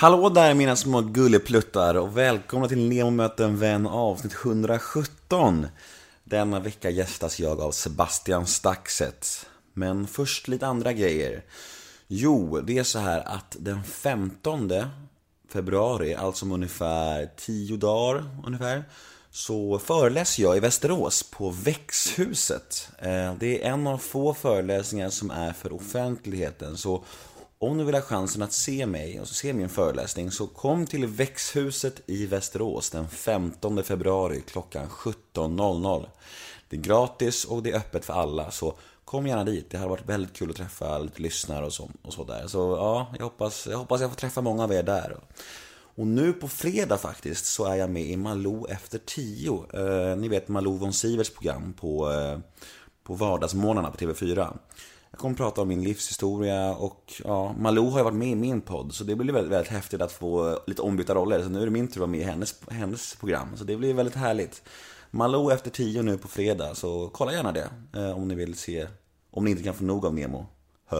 Hallå där mina små gullepluttar och välkomna till Nemo möter en vän avsnitt 117. Denna vecka gästas jag av Sebastian Staxet. Men först lite andra grejer. Jo, det är så här att den 15 februari, alltså om ungefär 10 dagar ungefär, så föreläser jag i Västerås på Växhuset. Eh, det är en av få föreläsningar som är för offentligheten. Så om du vill ha chansen att se mig och se min föreläsning så kom till Växhuset i Västerås den 15 februari klockan 17.00. Det är gratis och det är öppet för alla så kom gärna dit. Det har varit väldigt kul att träffa lite lyssnare och så, och så där. Så ja, jag hoppas, jag hoppas jag får träffa många av er där. Och nu på fredag faktiskt så är jag med i Malou efter tio. Eh, ni vet Malou von Sivers program på, eh, på vardagsmorgnarna på TV4. Jag kommer att prata om min livshistoria och ja, Malou har ju varit med i min podd så det blir väldigt, väldigt häftigt att få lite ombytta roller. Så nu är det min tur att vara med i hennes, hennes program. Så det blir väldigt härligt. Malou efter tio nu på fredag, så kolla gärna det eh, om ni vill se, om ni inte kan få nog av Nemo.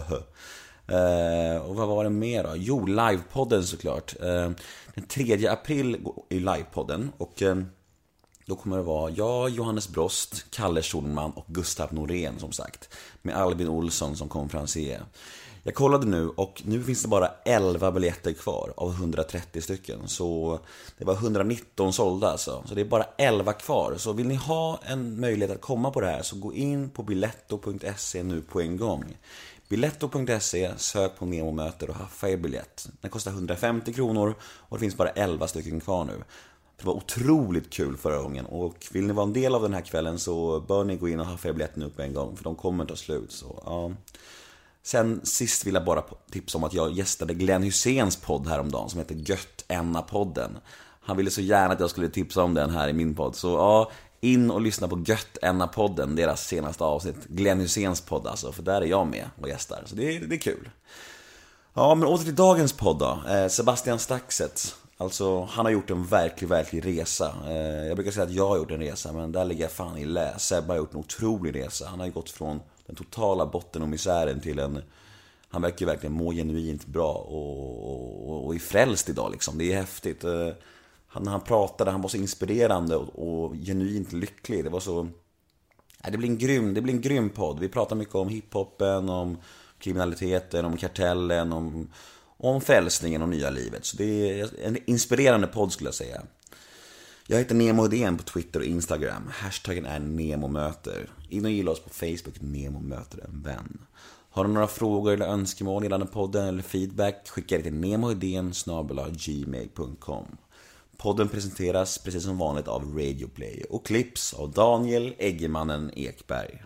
Eh, och vad var det mer då? Jo, livepodden såklart. Eh, den 3 april är livepodden och eh, då kommer det vara jag, Johannes Brost, Kalle Schulman och Gustav Norén som sagt. Med Albin Olsson som konferencier. Jag kollade nu och nu finns det bara 11 biljetter kvar av 130 stycken. Så det var 119 sålda alltså. Så det är bara 11 kvar. Så vill ni ha en möjlighet att komma på det här så gå in på biletto.se nu på en gång. Biletto.se, sök på Nemo möter och haffa er biljett. Den kostar 150 kronor och det finns bara 11 stycken kvar nu. Det var otroligt kul förra gången och vill ni vara en del av den här kvällen så bör ni gå in och haffa er biljetten upp en gång för de kommer ta slut. Så, ja. Sen sist vill jag bara tipsa om att jag gästade Glenn Hyséns podd häromdagen som heter Gött Enna-podden. Han ville så gärna att jag skulle tipsa om den här i min podd. Så ja, in och lyssna på Gött Enna-podden, deras senaste avsnitt. Glenn Hyséns podd alltså, för där är jag med och gästar. Så det, det är kul. Ja, men åter till dagens podd då. Eh, Sebastian Staxet. Alltså, han har gjort en verklig, verklig resa. Eh, jag brukar säga att jag har gjort en resa, men där ligger jag fan i lä. Sebbe har gjort en otrolig resa. Han har ju gått från den totala botten och misären till en... Han verkar ju verkligen må genuint bra och, och, och är frälst idag liksom. Det är häftigt. Eh, han, när han pratade, han var så inspirerande och, och genuint lycklig. Det var så... det blir en grym, det blir en grym podd. Vi pratar mycket om hiphopen, om kriminaliteten, om kartellen, om, om frälsningen och nya livet. Så det är en inspirerande podd skulle jag säga. Jag heter Nemo Idén på Twitter och Instagram. Hashtaggen är NEMOMÖTER. In och gilla oss på Facebook, Nemo möter en vän. Har du några frågor eller önskemål gällande podden eller feedback, skicka det till nemoidén gmail.com. Podden presenteras precis som vanligt av Radioplay och klipps av Daniel Eggemannen Ekberg.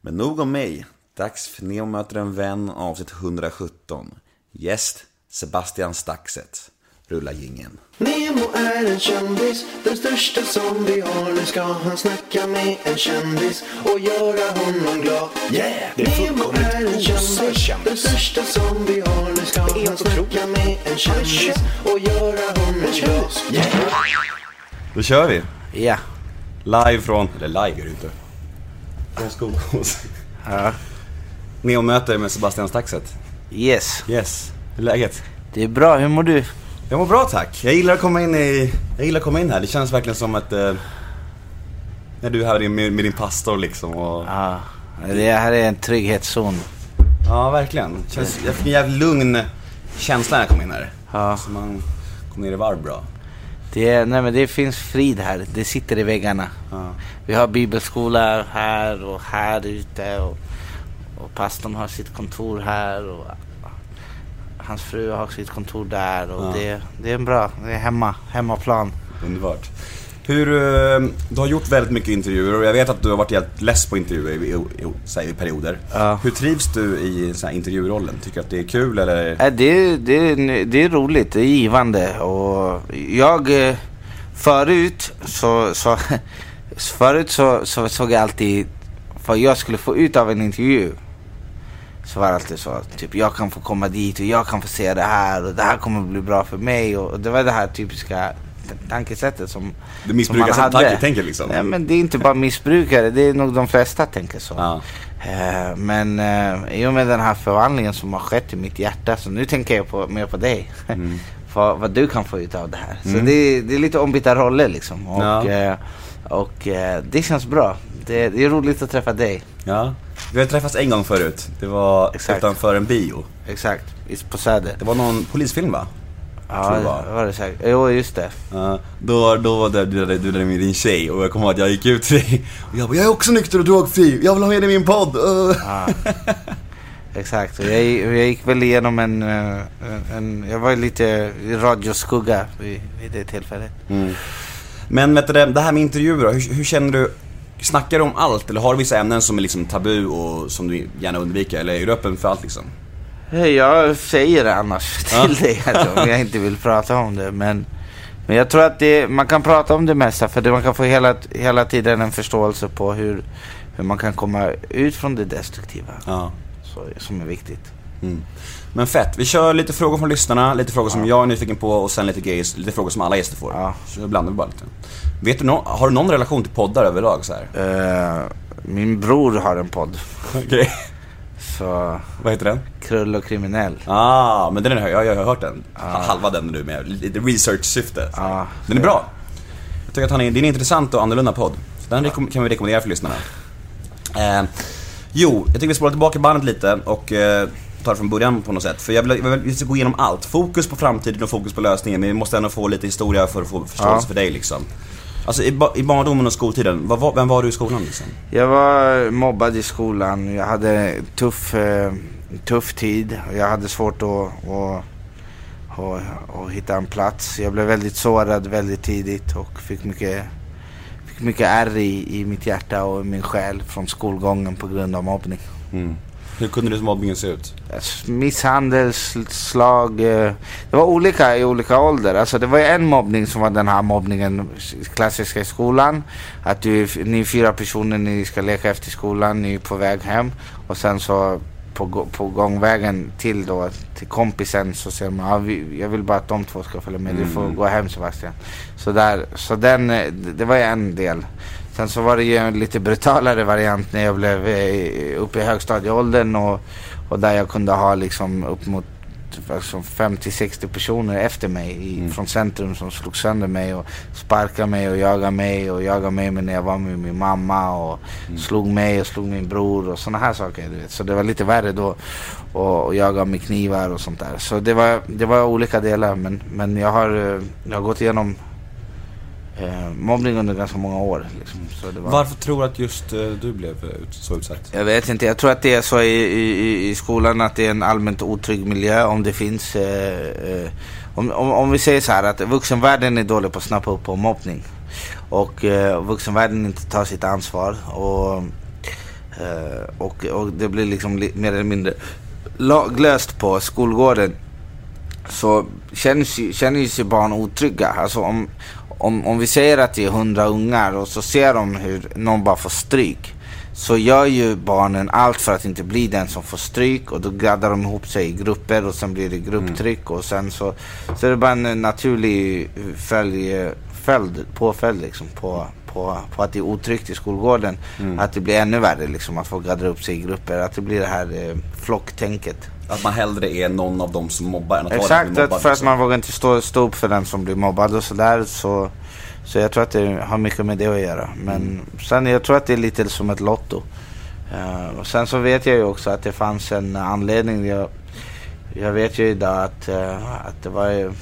Men nog om mig. Dags för Nemo möter en vän avsnitt 117. Gäst Sebastian Staxet. Rulla gingen. Nemo är en kändis, den största som vi har. Nu ska han snacka med en kändis och göra honom glad. Yeah! Det är Nemo är en kändis, kändis. den största som vi har. Nu ska han snacka med en kändis och göra honom glad. Yeah! Då kör vi. Ja. Live från, eller live är det inte. Från Skogås. ja. Neo möter med Sebastian Staxet. Yes. Yes. Hur är läget? Det är bra. Hur mår du? Jag mår bra tack. Jag gillar att komma in i, jag gillar att komma in här. Det känns verkligen som att, eh, när du är här med, med din pastor liksom och, Ja. Det här är en trygghetszon. ja verkligen. Känns, jag fick en jävligt lugn känsla när jag kom in här. Ja. Så man kom ner i varv bra. Det, nej, men det finns frid här. Det sitter i väggarna. Ja. Vi har bibelskola här och här ute. Och, och pastorn har sitt kontor här. Och hans fru har sitt kontor där. Och Ja. det, det är en bra, det är hemma, hemmaplan. Underbart. Hur, eh, du har gjort väldigt mycket intervjuer och jag vet att du har varit helt less på intervjuer i, i, i, i perioder. Ja. Hur trivs du i så här, intervjurollen? Tycker du att det är kul eller? Äh, det, det, det är roligt, det är givande och jag eh, förut så, så förut så, så såg jag alltid vad jag skulle få ut av en intervju. Så var det alltid så, typ jag kan få komma dit och jag kan få se det här och det här kommer bli bra för mig och det var det här typiska tankesättet som missbrukar som man tanke, hade. tänker liksom? Nej men det är inte bara missbrukare, det är nog de flesta tänker så. Ja. Eh, Men eh, i och med den här förvandlingen som har skett i mitt hjärta så nu tänker jag på, mer på dig. Mm. vad, vad du kan få ut av det här. Så Mm. det, är- det är lite ombytta roller liksom. Och, Ja. eh, och eh, det känns bra. Det, det är roligt att träffa dig. Ja. Vi har träffats en gång förut. Det var Exakt. utanför en bio. Exakt, på Söder. Det var någon polisfilm va? Ja, det var. var det säkert. Jo, just det. Ja, då, då var det, du, du, du med din tjej och jag kommer ihåg att jag gick ut till dig och jag bara, jag är också nykter och drogfri, jag vill ha med dig i min podd. Uh. Ja. Exakt, jag, jag gick väl igenom en, eh, en, en jag var lite i radioskugga vid, vid det tillfället. Mm. Men vet du, det här med intervjuer då, hur, hur känner du? Snackar du om allt eller har du vissa ämnen som är liksom tabu och som du gärna undviker? Eller är du öppen för allt liksom? Eh, Jag säger det annars till dig alltså, om jag inte vill prata om det. Men, men jag tror att det, man kan prata om det mesta för det, man kan få hela, hela tiden en förståelse på hur, hur man kan komma ut från det destruktiva. Ja. Så, som är viktigt. Mm. Men fett, vi kör lite frågor från lyssnarna, lite frågor som jag är nyfiken på och sen lite grejer, lite frågor som alla gäster får. Ja. Så blandar bara lite. Vet du nå- har du någon relation till poddar överlag så här? Eh, min bror har en podd. Okej. Så, Vad heter den? Krull och kriminell. Ah, men den är, jag, jag har hört den. Halva den nu med lite research-syfte. Ja. Den är bra. Jag tycker att han är, det är en intressant och annorlunda podd. Så den rekom- kan vi rekommendera för lyssnarna. Eh, jo, jag tycker vi spolar tillbaka bandet lite och eh, tar från början på något sätt. För jag vill, jag vill, vi ska gå igenom allt. Fokus på framtiden och fokus på lösningen. Men vi måste ändå få lite historia för att få förståelse Ja. för dig liksom. Alltså i, ba- i barndomen och skoltiden, var- vem var du i skolan liksom? Jag var mobbad i skolan. Jag hade tuff, eh, tuff tid. Jag hade svårt att, att, att, att hitta en plats. Jag blev väldigt sårad väldigt tidigt och fick mycket, fick mycket ärr i, i mitt hjärta och min själ från skolgången på grund av mobbning. Mm. Hur kunde du mobbningen se ut? Misshandel, sl- slag. eh, Det var olika i olika ålder. Alltså det var en mobbning som var den här mobbningen klassiska i skolan. Att du, ni är fyra personer, ni ska leka efter skolan, ni är på väg hem. Och sen så på, på gångvägen till då, till kompisen så säger man ah, vi, jag vill bara att de två ska följa med. Du får Mm. gå hem Sebastian. Så, där, så den, eh, det var en del. Sen så var det ju en lite brutalare variant när jag blev eh, uppe i högstadieåldern och, och där jag kunde ha liksom upp mot alltså 50-60 personer efter mig i, Mm. från centrum som slog sönder mig och sparkade mig och jagade mig och jagade mig när jag var med min mamma och Mm. slog mig och slog min bror och sådana här saker. Du vet. Så det var lite värre då och, och jaga med knivar och sånt där. Så det var, det var olika delar men, men jag, har, eh, jag har gått igenom eh, mobbning under ganska många år. Liksom. Var... Varför tror du att just eh, du blev eh, ut, så utsatt? Jag vet inte, jag tror att det är så i, i, i skolan att det är en allmänt otrygg miljö om det finns eh, eh, om, om, om vi säger så här att vuxenvärlden är dålig på att snappa upp på mobbning och eh, vuxenvärlden inte tar sitt ansvar och, eh, och, och det blir liksom li, mer eller mindre laglöst på skolgården så känns känner sig barn otrygga. Alltså om, om, om vi säger att det är hundra ungar och så ser de hur någon bara får stryk. Så gör ju barnen allt för att inte bli den som får stryk och då gaddar de ihop sig i grupper och sen blir det grupptryck och sen så, så är det bara en naturlig följ, följd, påföljd liksom på, på, på att det är otryggt i skolgården. Att det blir ännu värre liksom att få gaddra upp sig i grupper. Att det blir det här eh, flocktänket. Att man hellre är någon av dem som mobbar än att vara Exakt, att mobbad, för att liksom. man vågar inte stå, stå upp för den som blir mobbad och sådär. Så, så jag tror att det har mycket med det att göra. Men Mm. sen jag tror att det är lite som ett lotto. Eh, och sen så vet jag ju också att det fanns en anledning. Jag, jag vet ju idag att, eh, att det var ju...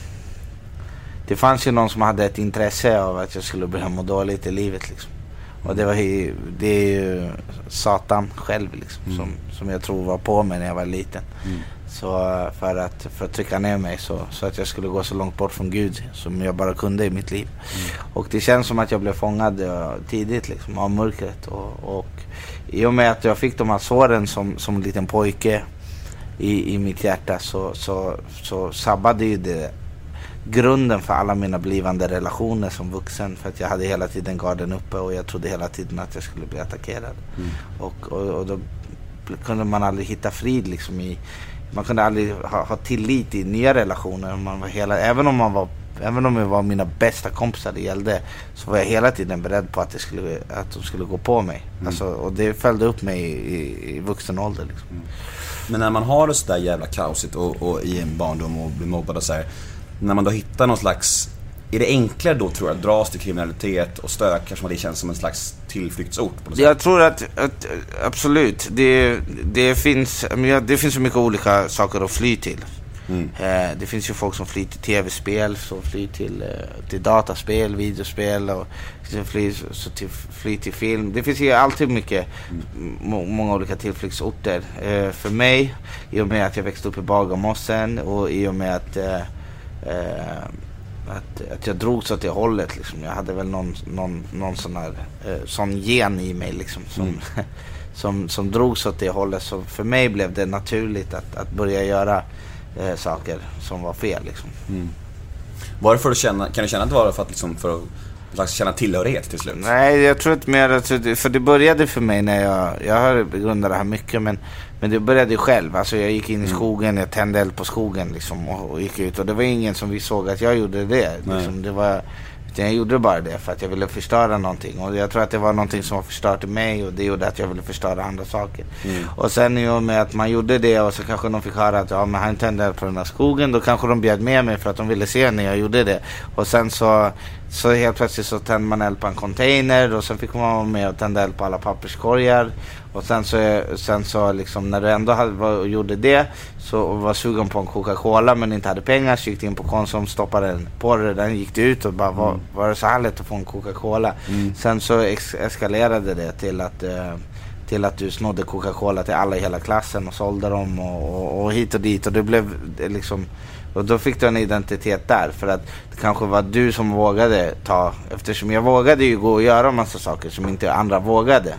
Det fanns ju någon som hade ett intresse av att jag skulle börja må dåligt i livet liksom. Och det var ju, det är ju Satan själv liksom, Mm. som, som jag tror var på mig när jag var liten. Mm. Så för att, för att trycka ner mig så, så att jag skulle gå så långt bort från Gud som jag bara kunde i mitt liv. Och det känns som att jag blev fångad eh, tidigt liksom, av mörkret. Och, och i och med att jag fick de här såren som, som liten pojke i, i mitt hjärta så, så, så sabbade ju det grunden för alla mina blivande relationer som vuxen. För att jag hade hela tiden garden uppe och jag trodde hela tiden att jag skulle bli attackerad. Mm. Och, och, och då kunde man aldrig hitta frid liksom i man kunde aldrig ha, ha tillit i nya relationer. Man var hela, även om man var Även om det var mina bästa kompisar det gällde så var jag hela tiden beredd på att, det skulle, att de skulle gå på mig. Mm. Alltså, och det följde upp mig i, i, i vuxen ålder. Liksom. Men när man har det sådär jävla kaosigt och, och i en barndom och blir mobbad och så här, när man då hittar någon slags är det enklare då tror jag att dras till kriminalitet och stök eftersom det känns som en slags tillflyktsort? På något sätt? Jag tror att, att absolut, det, det, finns, det finns så mycket olika saker att fly till. Mm. Eh, det finns ju folk som flyr till tv-spel, som flyr till, eh, till dataspel, videospel och som flyr, så till, flyr till film. Det finns ju alltid mycket, må, många olika tillflyktsorter. Eh, för mig, i och med att jag växte upp i Bagarmossen och i och med att eh, att, att jag drogs åt det hållet. Liksom. Jag hade väl någon, någon, någon sån, här, eh, sån gen i mig liksom, som, Mm. som, som drogs åt det hållet. Så för mig blev det naturligt att, att börja göra eh, saker som var fel. Liksom. Var det för att känna, kan du känna att det var för att, liksom, för att slags känna tillhörighet till slut? Nej, jag tror inte mer att, för det började för mig när jag, jag har begrundat det här mycket men, men det började ju själv. Alltså jag gick in i skogen, jag tände eld på skogen liksom och, och gick ut och det var ingen som vi såg att jag gjorde det. Liksom, det var, jag gjorde bara det för att jag ville förstöra någonting och jag tror att det var någonting som var förstört i mig och det gjorde att jag ville förstöra andra saker. Och sen i och med att man gjorde det och så kanske de fick höra att ja, men han tände eld på den här skogen då kanske de bjöd med mig för att de ville se när jag gjorde det. Och sen så så helt plötsligt så tände man eld på en container och sen fick man vara med och tända eld på alla papperskorgar. Och sen så, sen så liksom när du ändå hade, var, gjorde det så var sugen på en Coca-Cola men inte hade pengar så gick du in på Konsum, stoppade den på det, den gick du ut och bara var, var det så här lätt att få en Coca-Cola? Sen så ex- eskalerade det till att eh, till att du snodde Coca-Cola till alla i hela klassen och sålde dem och, och, och hit och dit och det blev liksom och då fick du en identitet där för att det kanske var du som vågade ta eftersom jag vågade ju gå och göra massa saker som inte andra vågade.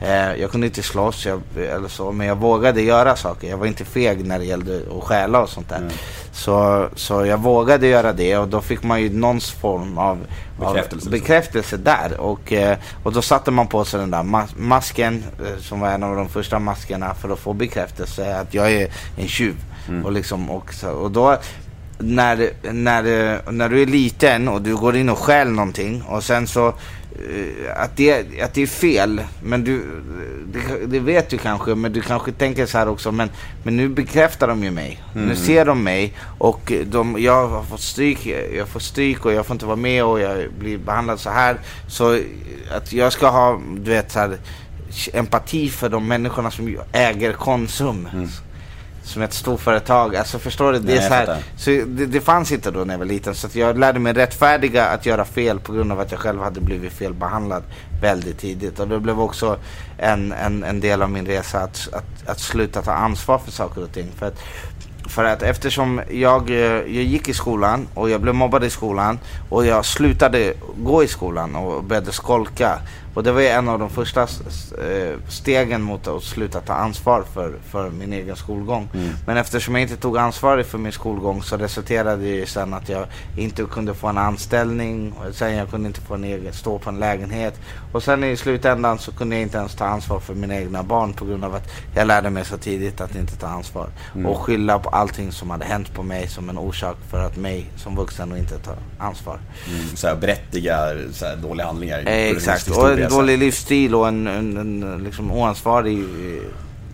Eh, jag kunde inte slåss jag, eller så men jag vågade göra saker. Jag var inte feg när det gällde att stjäla och sånt där. Så, så jag vågade göra det och då fick man ju någon form av av Bekräftelse. bekräftelse där. Och, eh, och då satte man på sig den där mas- masken eh, som var en av de första maskerna för att få bekräftelse att jag är en tjuv. Och, liksom, och, och då när, när, när du är liten och du går in och stjäl någonting och sen så att det, att det är fel, men du, det, det vet du kanske, men du kanske tänker så här också, men, men nu bekräftar de ju mig. Nu ser de mig och de, jag har fått stryk, jag får stryk och jag får inte vara med och jag blir behandlad så här. Så att jag ska ha, du vet så här, empati för de människorna som äger Konsum. Som ett storföretag. Alltså förstår du? Det, Nej, är så här, så det, det fanns inte då när jag var liten. Så jag lärde mig rättfärdiga att göra fel på grund av att jag själv hade blivit felbehandlad väldigt tidigt. Och det blev också en, en, en del av min resa att, att, att sluta ta ansvar för saker och ting. För att, för att eftersom jag, eh, jag gick i skolan och jag blev mobbad i skolan och jag slutade gå i skolan och började skolka. Och det var ju en av de första eh, stegen mot att sluta ta ansvar för, för min egen skolgång. Men eftersom jag inte tog ansvar för min skolgång så resulterade det sen att jag inte kunde få en anställning. Och sen jag kunde inte få en egen, stå på en lägenhet. Och sen i slutändan så kunde jag inte ens ta ansvar för mina egna barn på grund av att jag lärde mig så tidigt att inte ta ansvar. Och skylla på allting som hade hänt på mig som en orsak för att mig som vuxen och inte ta ansvar. Mm, så här, berättigar så här, dåliga handlingar. Eh, exakt, och en så här. dålig livsstil och en, en, en liksom oansvarig,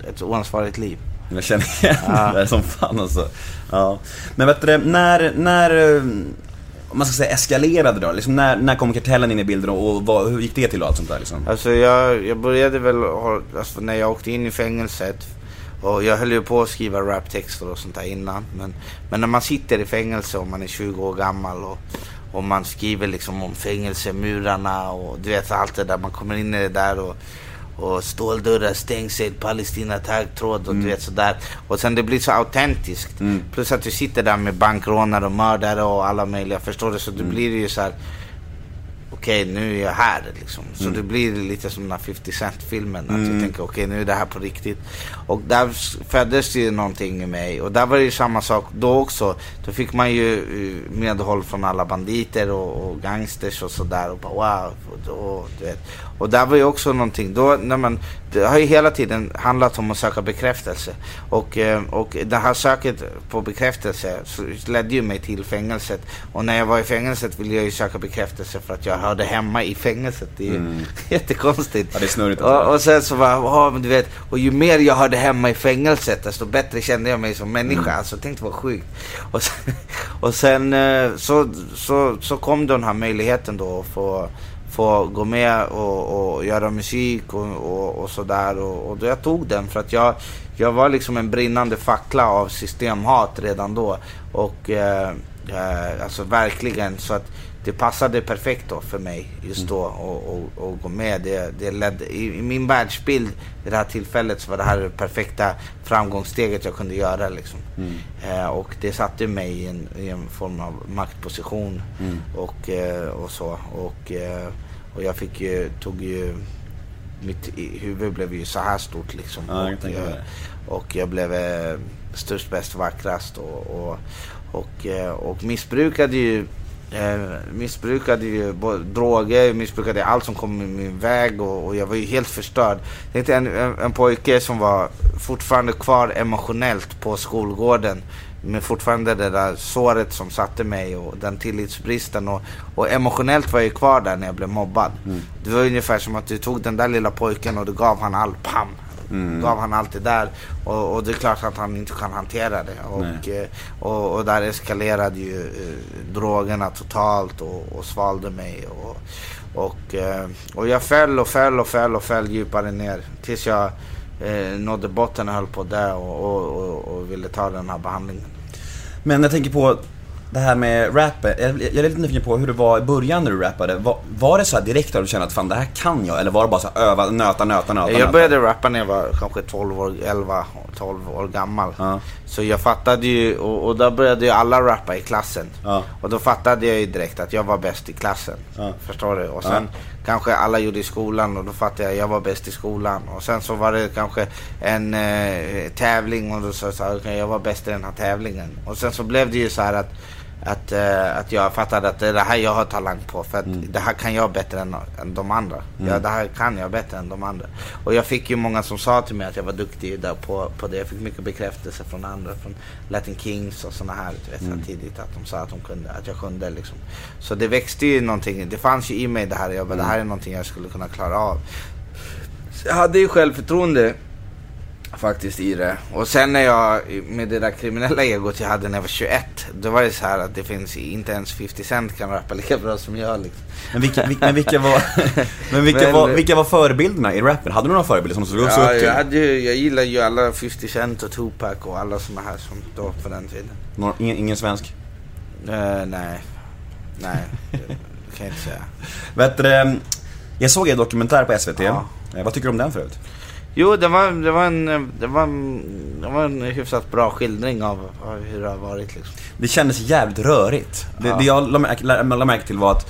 ett oansvarigt liv. Jag känner igen Ja. det där som fan alltså. Ja. Men vet du, när, när, eh, om man ska säga eskalerade då? Liksom när, när kom kartellen in i bilden och vad, hur gick det till och allt sånt där liksom? Alltså jag, jag började väl, alltså när jag åkte in i fängelset och jag höll ju på att skriva raptexter och sånt där innan. Men, men när man sitter i fängelse och man är 20 år gammal och, och man skriver liksom om fängelsemurarna och du vet allt det där. Man kommer in i det där och, och ståldörrar, stängsel, Palestina, taggtråd och du vet sådär. Och sen det blir så autentiskt. Plus att du sitter där med bankrånare och mördare och alla möjliga, förstår du? Så det blir ju så här okej nu är jag här liksom. Så det blir lite som den här 50 Cent filmen. Att jag tänker okej nu är det här på riktigt. Och där föddes ju någonting i mig. Och där var det ju samma sak då också. Då fick man ju eh, medhåll från alla banditer och, och gangsters och sådär. Och bara wow. Och, och, du vet. Och där var ju också någonting. Då, när man, det har ju hela tiden handlat om att söka bekräftelse. Och, eh, och det här söket på bekräftelse ledde ju mig till fängelset. Och när jag var i fängelset ville jag ju söka bekräftelse för att jag hörde hemma i fängelset. Det är ju jättekonstigt. Ja, det är snurrigt och, och sen så var men du vet, och ju mer jag hörde hemma i fängelset desto bättre kände jag mig som människa. Alltså tänkte vad sjukt. Och sen, och sen eh, så, så, så kom den här möjligheten då att få få gå med och, och göra musik och, och, och sådär. Och, och då jag tog den för att jag, jag var liksom en brinnande fackla av systemhat redan då. Och eh, eh, alltså verkligen så att det passade perfekt då för mig just då och, och, och gå med. Det, det ledde, i, I min världsbild vid det här tillfället så var det här det perfekta framgångssteget jag kunde göra. Liksom. Eh, och det satte mig i en, i en form av maktposition och, eh, och så. Och, eh, och jag fick ju, tog ju, mitt huvud blev ju så här stort liksom. Ja, jag och, eh, det. och jag blev eh, störst, bäst, vackrast och, och, och, eh, och missbrukade ju Eh, missbrukade ju droger, missbrukade allt som kom i min väg och, och jag var ju helt förstörd. Tänkte en, en, en pojke som var fortfarande kvar emotionellt på skolgården med fortfarande det där såret som satte mig och den tillitsbristen och, och emotionellt var jag kvar där när jag blev mobbad. Det var ungefär som att du tog den där lilla pojken och du gav han all pam. Gav han allt det där och, och det är klart att han inte kan hantera det. Och, eh, och, och där eskalerade ju eh, drogerna totalt och, och svalde mig. Och, och, eh, och jag föll och föll och föll och föll djupare ner tills jag eh, nådde botten och höll på där och, och, och, och ville ta den här behandlingen. Men jag tänker på det här med rappen. Jag, är lite nyfiken på hur det var i början när du rappade. Var, var det så här direkt att du kände att fan det här kan jag? Eller var det bara så här öva, nöta, nöta, nöta? Jag nöta? började rappa när jag var kanske 12 år, 11, 12 år gammal. Ja. Så jag fattade ju, och, och då började ju alla rappa i klassen. Ja. Och då fattade jag ju direkt att jag var bäst i klassen. Ja. Förstår du? Och sen kanske alla gjorde i skolan och då fattade jag att jag var bäst i skolan. Och sen så var det kanske en eh, tävling och då sa jag att okay, jag var bäst i den här tävlingen. Och sen så blev det ju så här att att, eh, att jag fattade att det är det här jag har talang på för att det här kan jag bättre än, än de andra. Ja, det här kan jag bättre än de andra. Och jag fick ju många som sa till mig att jag var duktig där på, på det. Jag fick mycket bekräftelse från andra, från Latin Kings och sådana här. Vet, här tidigt att de sa att, de kunde, att jag kunde liksom. Så det växte ju någonting. Det fanns ju i mig det här. Jag bara, det här är någonting jag skulle kunna klara av. Så jag hade ju självförtroende faktiskt i det. Och sen när jag, med det där kriminella egot jag hade när jag var 21, då var det så här att det finns inte ens 50 Cent kan rappa lika bra som jag liksom. Men vilka, vilka, men vilka var, men vilka, Men- var, vilka var förebilderna i rappen? Hade du några förebilder som du såg Ja, upp till? jag, hade, ju- jag gillar ju alla 50 Cent och Tupac och alla såna här som då på den tiden. Någon, ingen, ingen svensk? Eh, nej, nej, det kan jag inte säga. Vet du, ehm, jag såg en dokumentär på SVT. Ja. Eh, Vad tycker du om den förut? Jo, det var, det var, en, det var, en, det var en hyfsat bra skildring av, av hur det har varit liksom. Det kändes jävligt rörigt. Det, Ja. det jag la märke, la, la märke till var att,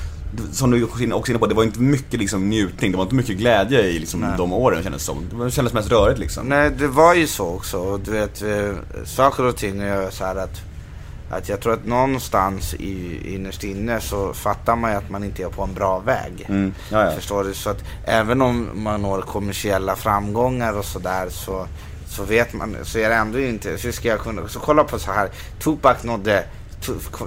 som du också är inne på, det var inte mycket liksom, njutning, det var inte mycket glädje i liksom, Nej. de åren kändes det som. Det kändes mest rörigt liksom. Nej, det var ju så också. Du vet, eh, saker och ting är så här att, att jag tror att någonstans i, innerst inne så fattar man ju att man inte är på en bra väg. Mm, ja, ja. Förstår du? Så att även om man når kommersiella framgångar och sådär så, så vet man, så är det ändå inte, så ska jag kunna, så kolla på så här, Tupac nådde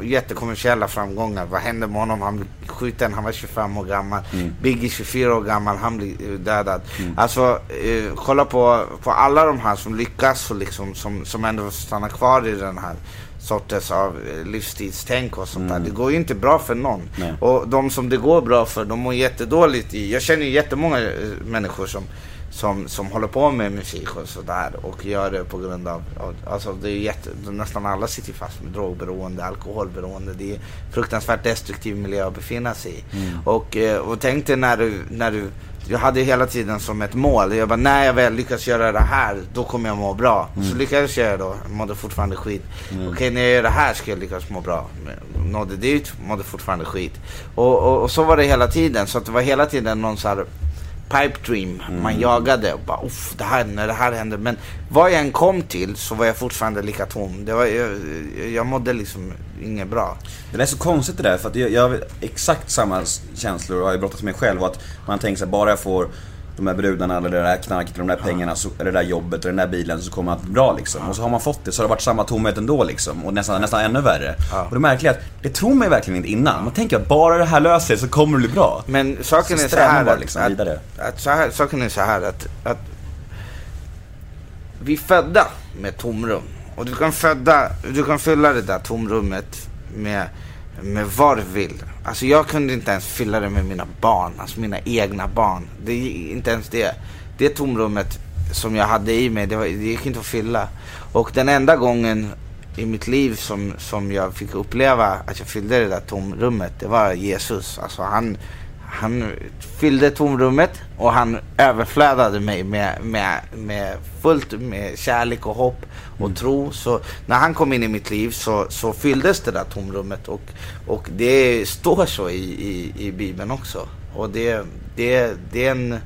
jättekommersiella framgångar. Vad hände med honom? Han blev skjuten, han var 25 år gammal. Biggie 24 år gammal, han blev eh, dödad. Alltså, eh, kolla på, på alla de här som lyckas och liksom, som, som ändå stannar kvar i den här sortens av eh, livsstilstänk och sånt där. Det går ju inte bra för någon. Nej. Och de som det går bra för, de mår jättedåligt i. Jag känner ju jättemånga eh, människor som, som, som håller på med musik och sådär och gör det på grund av, alltså det är jätte, nästan alla sitter fast med drogberoende, alkoholberoende. Det är fruktansvärt destruktiv miljö att befinna sig i. Och, eh, och tänk dig när du, när du jag hade hela tiden som ett mål. Jag bara, när jag väl lyckas göra det här, då kommer jag må bra. Så lyckades jag då, mådde fortfarande skit. Okej, när jag gör det här ska jag lyckas må bra. Nådde dit, mådde fortfarande skit. Och, och, och så var det hela tiden. Så det var hela tiden någon så här pipe dream. Man jagade och bara, uff, det här, när det här hände. Men vad jag än kom till så var jag fortfarande lika tom. Det var, jag, jag mådde liksom inget bra. Det är så konstigt det där, för att jag, jag har exakt samma känslor och har ju brottats med själv. Och att man tänker sig bara jag får de här brudarna eller det där knarket eller de där pengarna så, eller det där jobbet eller den där bilen så kommer allt bli bra liksom. Och så har man fått det så har det varit samma tomhet ändå liksom. Och nästan, nästan ännu värre. Och det märkliga är att det tror man ju verkligen inte innan. Man tänker att bara det här löser sig så kommer det bli bra. Men saken Så är så här, bara liksom att, vidare. att så här, saken är så här att, att vi är födda med tomrum. Och du kan, födda, du kan fylla det där tomrummet med, med vad du vill. Alltså jag kunde inte ens fylla det med mina barn, alltså mina egna barn. Det är inte ens det. Det tomrummet som jag hade i mig, det, var, det gick inte att fylla. Och den enda gången i mitt liv som, som jag fick uppleva att jag fyllde det där tomrummet, det var Jesus. Alltså han, han fyllde tomrummet och han överflödade mig med, med, med fullt med kärlek och hopp och tro. Så när han kom in i mitt liv så, så fylldes det där tomrummet och, och det står så i, i, i Bibeln också. Och det, det, det är en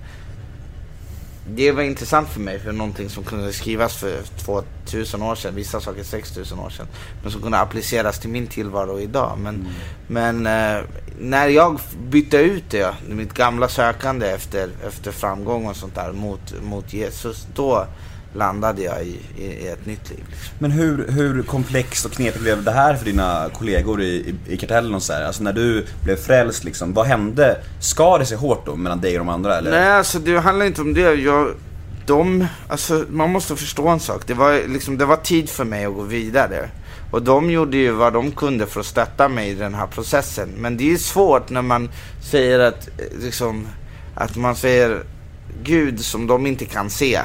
det var intressant för mig, för någonting som kunde skrivas för 2000 år sedan, vissa saker 6000 år sedan. Men som kunde appliceras till min tillvaro idag. Men, men eh, när jag bytte ut det, mitt gamla sökande efter, efter framgång och sånt där mot, mot Jesus, då landade jag i, i, i ett nytt liv. Men hur, hur komplext och knepigt blev det här för dina kollegor i, i, i kartellen och så här? Alltså när du blev frälst liksom, vad hände? Skar det sig hårt då mellan dig och de andra eller? Nej, alltså det handlar inte om det. Jag, de, alltså man måste förstå en sak. Det var, liksom, det var tid för mig att gå vidare. Och de gjorde ju vad de kunde för att stötta mig i den här processen. Men det är svårt när man säger att, eh, liksom, att man säger Gud som de inte kan se.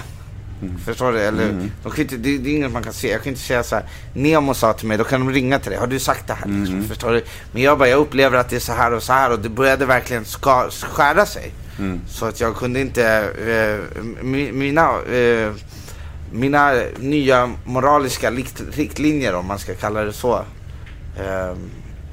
Förstår du? Eller, de kan inte, det, det är inget man kan se. Jag kan inte säga så här. Nemo sa till mig, då kan de ringa till dig. Har du sagt det här? Liksom, förstår du? Men jag bara, jag upplever att det är så här och så här. Och det började verkligen ska, skära sig. Så att jag kunde inte, eh, mi- mina, eh, mina nya moraliska likt, riktlinjer om man ska kalla det så. Eh,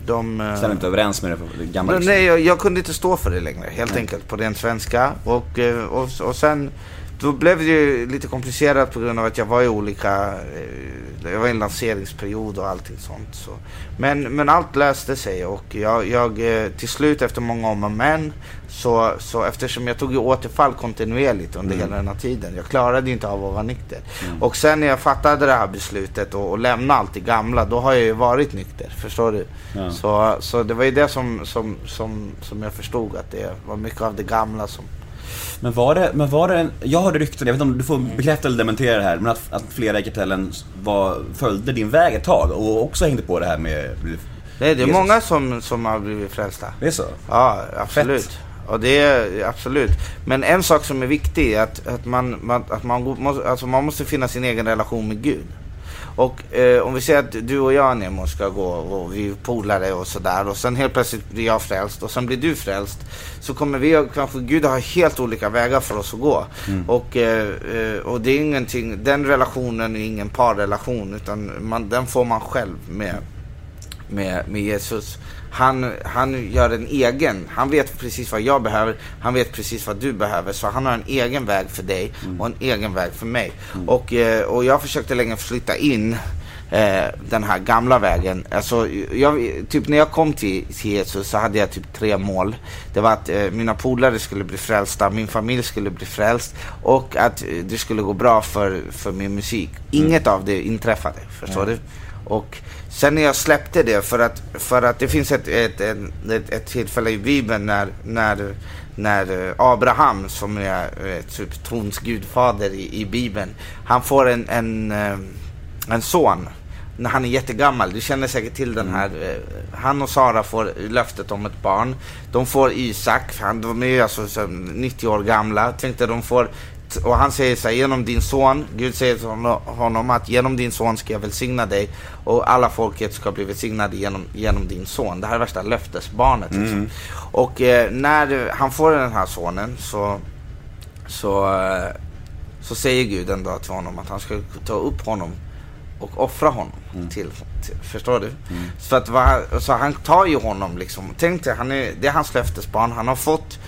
de... Stämmer inte överens med det gamla men liksom. nej, jag, jag kunde inte stå för det längre, helt enkelt, på ren svenska. Och, eh, och, och sen, då blev det ju lite komplicerat på grund av att jag var i olika, eh, jag var i en lanseringsperiod och allting sånt. Så. Men, men allt löste sig och jag, jag eh, till slut efter många om och men, så, så eftersom jag tog ju återfall kontinuerligt under hela den här tiden, jag klarade inte av att vara nykter. Och sen när jag fattade det här beslutet och, och lämna allt det gamla, då har jag ju varit nykter, förstår du? Ja. Så, så det var ju det som, som, som, som jag förstod att det var mycket av det gamla som... Men var det, men var det en, jag hörde rykten, jag vet inte om du får bekräfta eller dementera det här, men att, att flera i kartellen var, följde din väg ett tag och också hängde på det här med Det är, det är Jesus. många som, som har blivit frälsta. Det är så? Ja, absolut. Fett. Och det är absolut. Men en sak som är viktig är att, att, man, man, att man, måste, alltså man måste finna sin egen relation med Gud. Och eh, om vi säger att du och jag Nemo ska gå och vi är polare och sådär och sen helt plötsligt blir jag frälst och sen blir du frälst. Så kommer vi kanske, Gud har helt olika vägar för oss att gå. Och, eh, eh, och det är ingenting, den relationen är ingen parrelation utan man, den får man själv med med, med Jesus. Han, han gör en egen, han vet precis vad jag behöver, han vet precis vad du behöver. Så han har en egen väg för dig och en egen väg för mig. Och, eh, och jag försökte länge flytta in eh, den här gamla vägen. Alltså, jag, typ när jag kom till, till Jesus så hade jag typ tre mål. Det var att eh, mina polare skulle bli frälsta, min familj skulle bli frälst och att eh, det skulle gå bra för, för min musik. Inget av det inträffade, förstår du? Och sen när jag släppte det, för att, för att det finns ett, ett, ett, ett, tillfälle i Bibeln när, när, när eh, Abraham, som är eh, typ trons gudfader i, i Bibeln, han får en, en, eh, en son när han är jättegammal. Du känner säkert till den här. eh, Han och Sara får löftet om ett barn. De får Isak, han, de är alltså så 90 år gamla. Tänkte de får och han säger så här, genom din son, Gud säger till honom- att genom din son ska jag välsigna dig och alla folket ska bli välsignade genom, genom din son. Det här är värsta löftesbarnet. Liksom. Och eh, när han får den här sonen så, så, eh, så säger Gud en dag till honom att han ska ta upp honom och offra honom till, till, förstår du? Så att så han tar ju honom liksom, tänk dig, han är, det är hans löftesbarn, han har fått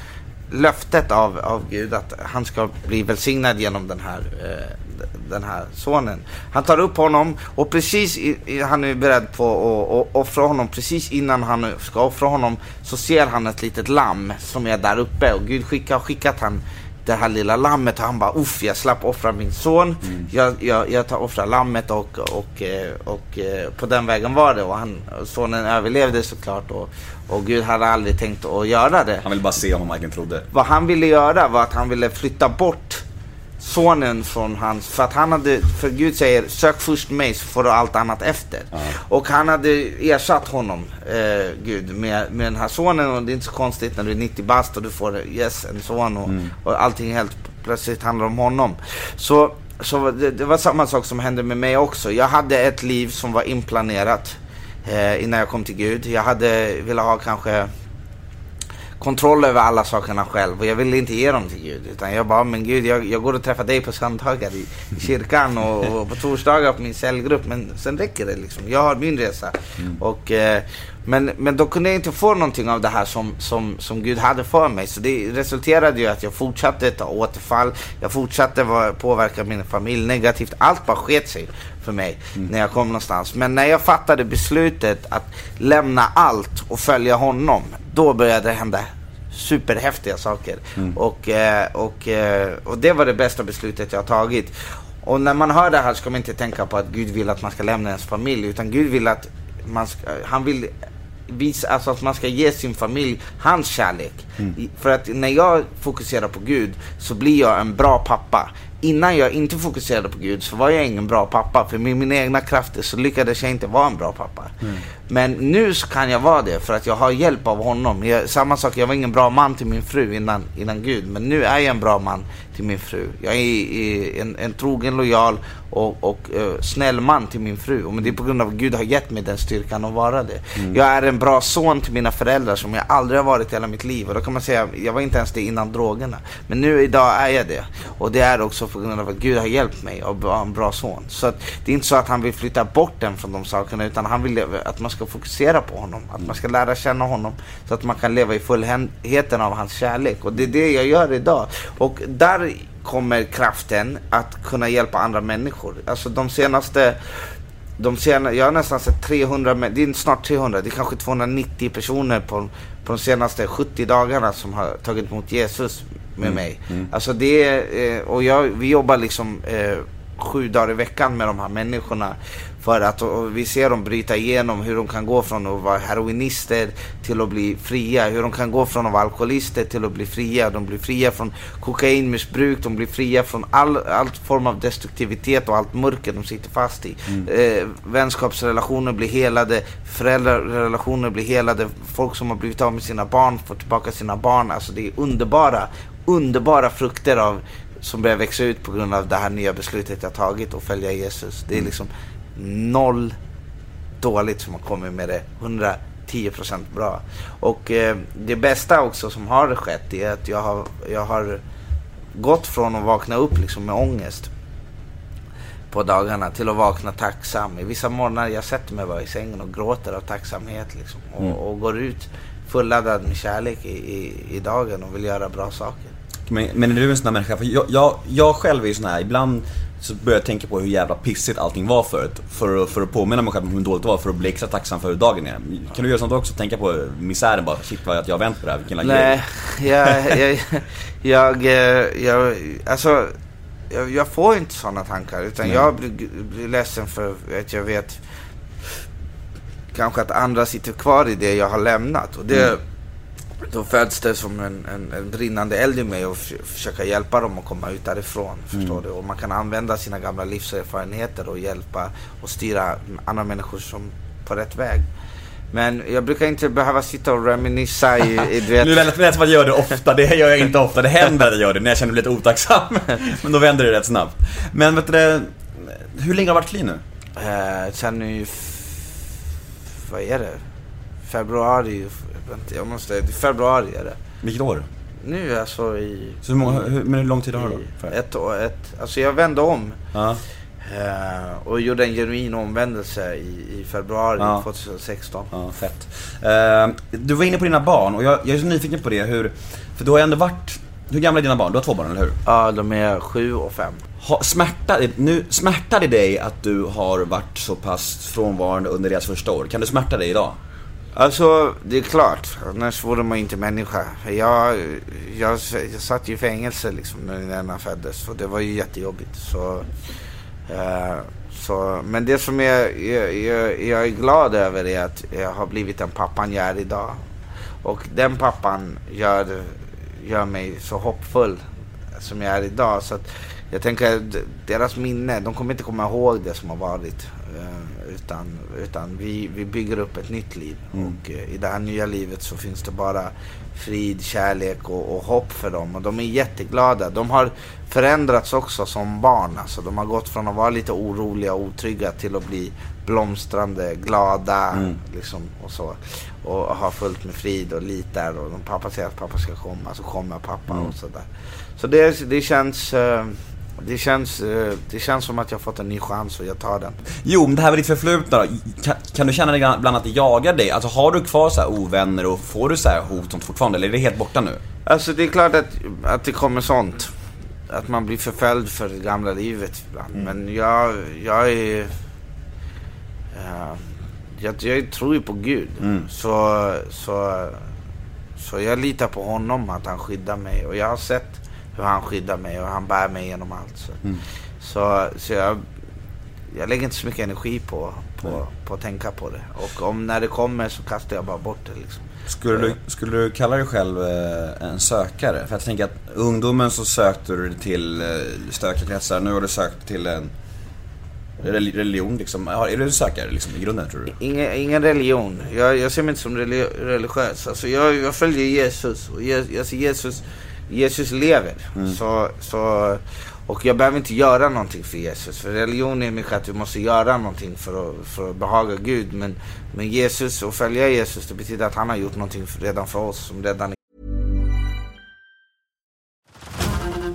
löftet av, av Gud att han ska bli välsignad genom den här, eh, den här sonen. Han tar upp honom och precis i, han är beredd på att att offra honom. Precis innan han ska offra honom så ser han ett litet lamm som är där uppe och Gud skickar, har skickat han det här lilla lammet och han bara uff, jag slapp offra min son. Jag, jag, jag tar offrar lammet och, och, eh, och, eh, på den vägen var det. Och han, sonen överlevde såklart och, och Gud hade aldrig tänkt att göra det. Han ville bara se om han verkligen trodde. Vad han ville göra var att han ville flytta bort sonen från hans, för att han hade, för Gud säger sök först mig så får du allt annat efter. Och han hade ersatt honom, eh, Gud, med, med den här sonen och det är inte så konstigt när du är 90 bast och du får yes, en son och, och allting helt plötsligt handlar om honom. Så, så det, det var samma sak som hände med mig också. Jag hade ett liv som var inplanerat eh, innan jag kom till Gud. Jag hade velat ha kanske kontroll över alla sakerna själv och jag ville inte ge dem till Gud. Utan jag bara, men Gud jag, jag går och träffar dig på söndagar i, i kyrkan och, och på torsdagar på min cellgrupp. Men sen räcker det liksom. Jag har min resa. Och, eh, men, men då kunde jag inte få någonting av det här som, som, som Gud hade för mig. Så det resulterade ju att jag fortsatte ta återfall. Jag fortsatte påverka min familj negativt. Allt bara sket sig för mig när jag kom någonstans. Men när jag fattade beslutet att lämna allt och följa honom. Då började det hända superhäftiga saker. Och, eh, och, eh, och det var det bästa beslutet jag har tagit. Och när man hör det här ska man inte tänka på att Gud vill att man ska lämna ens familj. Utan Gud vill att man ska, han vill visa, alltså att man ska ge sin familj hans kärlek. I- För att när jag fokuserar på Gud så blir jag en bra pappa. Innan jag inte fokuserade på Gud så var jag ingen bra pappa. För med mina egna krafter så lyckades jag inte vara en bra pappa. Men nu kan jag vara det för att jag har hjälp av honom. Jag, samma sak, jag var ingen bra man till min fru innan, innan Gud. Men nu är jag en bra man till min fru. Jag är, är en, en trogen, lojal och, och eh, snäll man till min fru. Och men det är på grund av att Gud har gett mig den styrkan att vara det. Jag är en bra son till mina föräldrar som jag aldrig har varit i hela mitt liv. Och då kan man säga, jag var inte ens det innan drogerna. Men nu idag är jag det. Och det är också på grund av att Gud har hjälpt mig att vara en bra son. Så att det är inte så att han vill flytta bort den från de sakerna. Utan han vill att man ska fokusera på honom. Att man ska lära känna honom. Så att man kan leva i fullheten av hans kärlek. Och det är det jag gör idag. Och där kommer kraften att kunna hjälpa andra människor. Alltså de senaste de sena, jag har nästan sett 300, men- det är snart 300, det är kanske 290 personer på, på de senaste 70 dagarna som har tagit emot Jesus med mig. Alltså det är, eh, och jag, vi jobbar liksom eh, sju dagar i veckan med de här människorna. För att vi ser dem bryta igenom hur de kan gå från att vara heroinister till att bli fria. Hur de kan gå från att vara alkoholister till att bli fria. De blir fria från kokainmissbruk, de blir fria från all, all form av destruktivitet och allt mörker de sitter fast i. Eh, vänskapsrelationer blir helade, föräldrarelationer blir helade, folk som har blivit av med sina barn får tillbaka sina barn. Alltså det är underbara, underbara frukter av som börjar växa ut på grund av det här nya beslutet jag tagit att följa Jesus. Det är liksom noll dåligt som har kommit med det. 110% bra. Och eh, det bästa också som har skett är att jag har, jag har gått från att vakna upp liksom med ångest på dagarna till att vakna tacksam. I vissa morgnar jag sätter mig bara i sängen och gråter av tacksamhet liksom. Och, och går ut fulladdad med kärlek i, i, i dagen och vill göra bra saker. Men, men är du en sån här människa? För jag, jag, jag själv är ju sån här, ibland så börjar jag tänka på hur jävla pissigt allting var förut. För, att- för att påminna mig själv om hur dåligt det var, för att bli extra tacksam för hur dagen är. Kan du göra sånt också? Tänka på misären bara, shit vad att jag har vänt på det här, vilken jävla Nej, jag, jag, jag, eh, jag, alltså, jag, jag får inte sådana tankar. Utan Nej. jag blir, blir ledsen för att jag vet kanske att andra sitter kvar i det jag har lämnat. Och det, Då föds det som en, en, en brinnande eld i mig och försöka hjälpa dem att komma ut därifrån. Förstår du? Och man kan använda sina gamla livserfarenheter och hjälpa och styra andra människor som på rätt väg. Men jag brukar inte behöva sitta och reminissa i, i du vet, Nu lät det som att jag gör det ofta, det gör jag inte ofta. Det händer att jag gör det när jag känner mig lite otacksam. Men då vänder det rätt snabbt. Men vet du hur länge har du varit clean nu? Eh, sen f- Vad är det? Februari? Vänta, jag måste... Februari är det. Vilket år? Nu alltså i... Så hur, många, hur, men hur lång tid har du då? i ett år, ett, alltså jag vände om. Ja. eh, och gjorde en genuin omvändelse i, i februari Ja. 2016. Ja, fett. Eh, du var inne på dina barn och jag, jag är så nyfiken på det hur, för du har ändå varit, hur gamla är dina barn? Du har två barn, eller hur? Ja, de är sju och fem. Ha, nu, smärtar det dig att du har varit så pass frånvarande under deras första år? Kan du smärta dig idag? Alltså, det är klart. Annars vore man inte människa. Jag, jag, jag satt ju i fängelse liksom när Nena föddes och det var ju jättejobbigt. Så, eh, så, men det som jag, jag, jag, jag är glad över är att jag har blivit den pappan jag är idag. Och den pappan gör, gör mig så hoppfull som jag är idag. Så att jag tänker deras minne, de kommer inte komma ihåg det som har varit. Eh, utan utan vi, vi bygger upp ett nytt liv. Mm. Och eh, i det här nya livet så finns det bara frid, kärlek och, och hopp för dem. Och de är jätteglada. De har förändrats också som barn. Alltså, de har gått från att vara lite oroliga och otrygga till att bli blomstrande, glada. Mm. Liksom, och så. Och ha fullt med frid och litar. Och pappa säger att pappa ska komma så kommer pappa Mm. och sådär. Så det, det känns... eh, Det känns, eh, det känns som att jag har fått en ny chans och jag tar den. Jo, men det här med ditt förflutna då. Kan, kan du känna dig ibland att det jagar dig? Alltså har du kvar så här ovänner och får du så här hot sånt fortfarande? Eller är det helt borta nu? Alltså det är klart att, att det kommer sånt. Att man blir förföljd för det gamla livet ibland. Men jag, jag är... eh, jag, jag tror ju på Gud. Så, så, så jag litar på honom, att han skyddar mig. Och jag har sett hur han skyddar mig och han bär mig genom allt. Så, så, så jag, jag lägger inte så mycket energi på, på, på att tänka på det. Och om när det kommer så kastar jag bara bort det liksom. Skulle du, skulle du kalla dig själv eh, en sökare? För jag tänker att ungdomen så sökte du till eh, stökiga kretsar, nu har du sökt till en reli- religion liksom. Är du en sökare liksom i grunden tror du? Ingen, ingen religion. Jag, jag ser mig inte som reli- religiös. Alltså jag, jag följer Jesus. Och Je, alltså Jesus, Jesus lever. Så, så, och jag behöver inte göra någonting för Jesus. För religion är mycket att vi måste göra någonting för att, för att behaga Gud. Men, men Jesus, och följa Jesus, det betyder att han har gjort någonting för, redan för oss. Som redan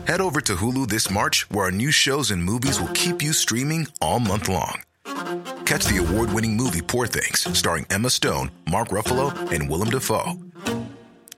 Head over to Hulu this March, where our new shows and movies will keep you streaming all month long. Catch the award winning movie Poor Things, starring Emma Stone, Mark Ruffalo, and Willem Dafoe.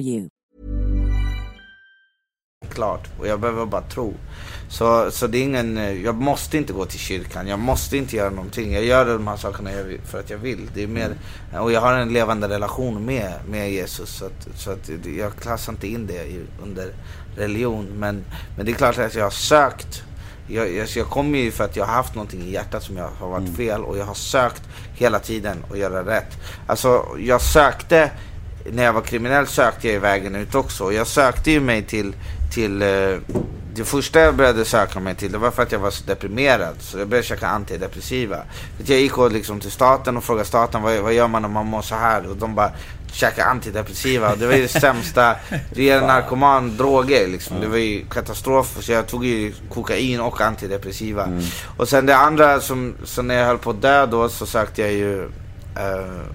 you. klart. Och jag behöver bara tro. Så, så det är ingen, eh, jag måste inte gå till kyrkan. Jag måste inte göra någonting. Jag gör de här sakerna för att jag vill. Det är mer, och jag har en levande relation med, med Jesus. Så, att, så att jag klassar inte in det under religion. Men, men det är klart att jag har sökt. Jag, jag, jag kommer ju för att jag har haft någonting i hjärtat som jag har varit fel. Och jag har sökt hela tiden att göra rätt. Alltså jag sökte när jag var kriminell sökte jag ju vägen ut också. Jag sökte ju mig till, till eh, det första jag började söka mig till det var för att jag var så deprimerad. Så jag började käka antidepressiva. Jag gick och liksom till staten och frågade staten vad, vad gör man om man mår så här? Och de bara käka antidepressiva. Det var ju det sämsta. Det ger en narkoman droger liksom. Det var ju katastrof. Så jag tog ju kokain och antidepressiva. Och sen det andra som, så när jag höll på att dö då så sökte jag ju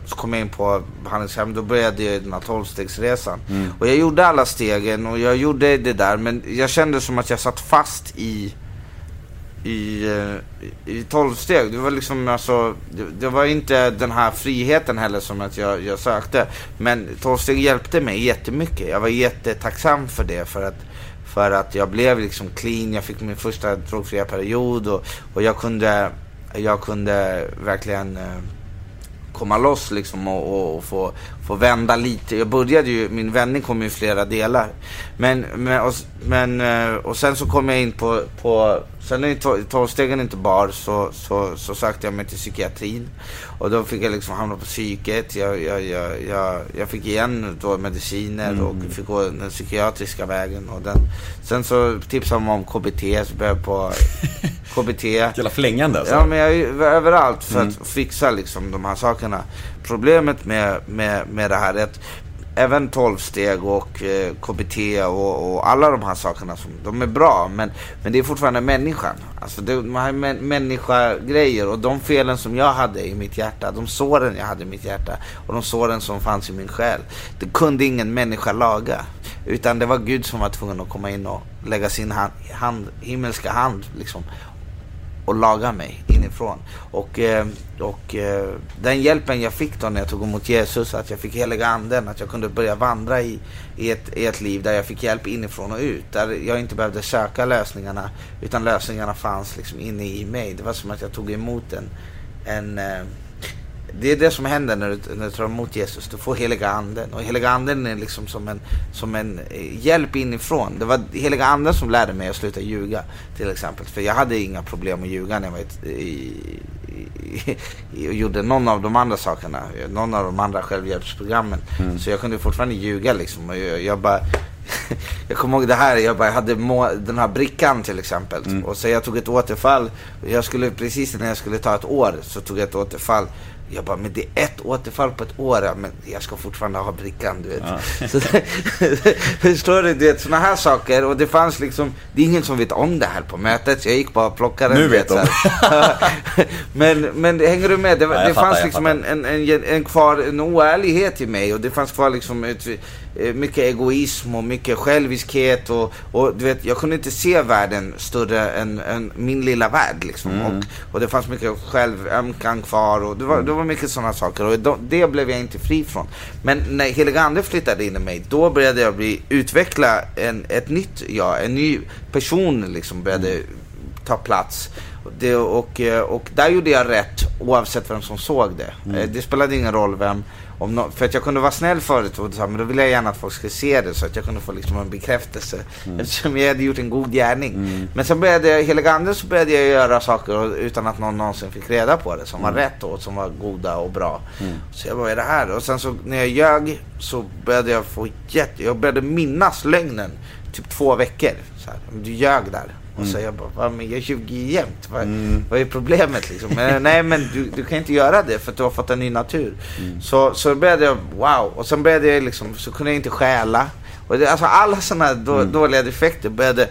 så kom jag in på behandlingshem, då började jag den här tolvstegsresan. Och jag gjorde alla stegen och jag gjorde det där men jag kände som att jag satt fast i i, eh, i tolv steg. Det var liksom alltså, det, det var inte den här friheten heller som att jag, jag sökte. Men tolv steg hjälpte mig jättemycket. Jag var jättetacksam för det för att, för att jag blev liksom clean. Jag fick min första drogfria period och, och jag kunde, jag kunde verkligen eh, komma loss liksom och, och, och få, få vända lite. Jag började ju, min vändning kom i flera delar. Men, men, och, men, eh, och sen så kom jag in på, på sen när tolvstegen inte bar så, så, så sökte jag mig till psykiatrin. Och då fick jag liksom hamna på psyket. Jag, jag, jag, jag, jag fick igen då mediciner mm. och fick gå den psykiatriska vägen. Och den, sen så tipsade de om KBT, så började jag på KBT. Jävla flängande alltså. Ja, men jag är överallt för mm. att fixa liksom de här sakerna. Problemet med, med, med det här är att även 12 steg och eh, KBT och, och, alla de här sakerna, som, de är bra. Men, men det är fortfarande människan. Alltså det, de här män, människa-grejer och de felen som jag hade i mitt hjärta, de såren jag hade i mitt hjärta och de såren som fanns i min själ. Det kunde ingen människa laga. Utan det var Gud som var tvungen att komma in och lägga sin hand, hand himmelska hand liksom, och laga mig inifrån. Och, eh, och eh, den hjälpen jag fick då när jag tog emot Jesus, att jag fick heliga anden, att jag kunde börja vandra i, i, ett, i ett liv där jag fick hjälp inifrån och ut. Där jag inte behövde söka lösningarna, utan lösningarna fanns liksom inne i mig. Det var som att jag tog emot en, en eh, det är det som händer när du, när du tar emot Jesus. Du får heliga anden. Och heliga anden är liksom som en, som en eh, hjälp inifrån. Det var heliga anden som lärde mig att sluta ljuga. Till exempel. För jag hade inga problem att ljuga när jag var i, i, i, och gjorde någon av de andra sakerna. Någon av de andra självhjälpsprogrammen. Mm. Så jag kunde fortfarande ljuga liksom. Och jag, jag bara jag kommer ihåg det här, jag, bara, hade må, den här brickan till exempel. Mm. Och så jag tog ett återfall. Jag skulle, precis när jag skulle ta ett år så tog jag ett återfall. Jag bara, men det är ett återfall på ett år. Men jag ska fortfarande ha brickan, du vet. Ja. Så, förstår du? Du vet, sådana här saker. Och det fanns liksom, det är ingen som vet om det här på mötet. Så jag gick bara och plockade Nu vet de. men, men hänger du med? Det, ja, det fattar, fanns liksom en, en, en, en, kvar, en oärlighet i mig. Och det fanns kvar liksom ett, Eh, mycket egoism och mycket själviskhet och, och du vet, jag kunde inte se världen större än, än min lilla värld liksom. Mm. Och, och det fanns mycket självömkan kvar och det var, det var mycket sådana saker och då, det blev jag inte fri från. Men när heliga ande flyttade in i mig, då började jag bli, utveckla en, ett nytt jag, en ny person liksom började mm. ta plats. Det, och, och där gjorde jag rätt oavsett vem som såg det. Mm. Eh, det spelade ingen roll vem om no för att jag kunde vara snäll förut, och så, men då ville jag gärna att folk skulle se det så att jag kunde få liksom en bekräftelse. Mm. Eftersom jag hade gjort en god gärning. Mm. Men sen började jag, anden så började jag göra saker utan att någon någonsin fick reda på det. Som mm. var rätt och som var goda och bra. Mm. Så jag bara, vad är det här? Och sen så när jag ljög så började jag få jätte... Jag började minnas lögnen typ två veckor. Så här, du ljög där. Och så jag bara, men jag ljuger jämt. Vad, mm. vad är problemet liksom? Men, nej men du, du kan inte göra det för att du har fått en ny natur. Mm. Så, så började jag, wow. Och sen började jag liksom, så kunde jag inte stjäla. Och det, alltså alla sådana då, mm. dåliga defekter började,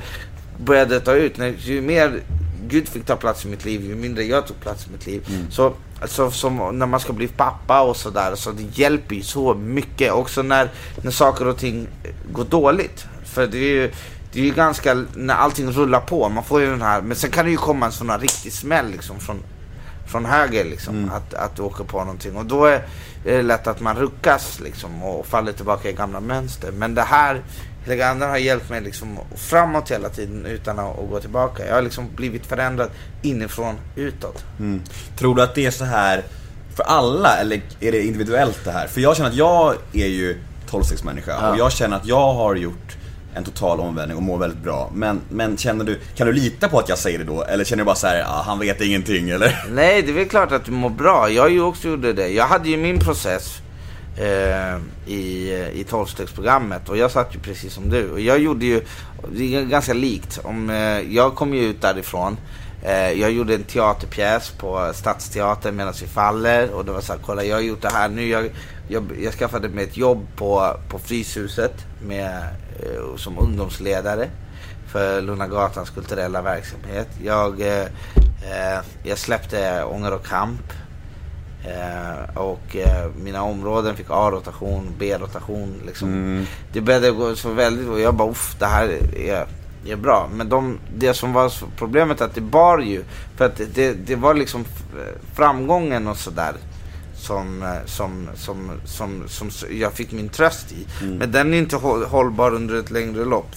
började ta ut. När, ju mer Gud fick ta plats i mitt liv, ju mindre jag tog plats i mitt liv. Mm. Så alltså, som när man ska bli pappa och sådär, så det hjälper ju så mycket. Också när, när saker och ting går dåligt. För det är ju, det är ju ganska, när allting rullar på, man får ju den här, men sen kan det ju komma en sån här riktig smäll liksom från, från höger liksom, mm. att, att du åker på någonting. Och då är, är det lätt att man ruckas liksom och faller tillbaka i gamla mönster. Men det här, Heliga Anden har hjälpt mig liksom framåt hela tiden utan att, att, gå tillbaka. Jag har liksom blivit förändrad inifrån utåt. Mm. Tror du att det är så här för alla eller är det individuellt det här? För jag känner att jag är ju 12-stegsmänniska ja. och jag känner att jag har gjort en total omvändning och mår väldigt bra. Men, men känner du, kan du lita på att jag säger det då? Eller känner du bara så här, ah, han vet ingenting eller? Nej, det är väl klart att du mår bra. Jag ju också gjorde det. Jag hade ju min process eh, i, eh, i tolvstegsprogrammet och jag satt ju precis som du. Och jag gjorde ju, det är ganska likt. Om, eh, jag kom ju ut därifrån. Eh, jag gjorde en teaterpjäs på Stadsteatern medan vi faller och det var så här, kolla jag har gjort det här nu. Jag, jag, jag skaffade mig ett jobb på, på Fryshuset med Eh, som ungdomsledare för Lugna Gatans kulturella verksamhet. Jag, eh, eh, jag släppte Ånger och kamp. Eh, och eh, mina områden fick A-rotation, B-rotation. Liksom. Mm. Det började gå så väldigt och jag bara uff, det här är, är bra. Men de, det som var problemet att det bar ju, för att det, det var liksom framgången och sådär som, eh, som, som, som, som, jag fick min tröst i. Men den är inte håll, hållbar under ett längre lopp.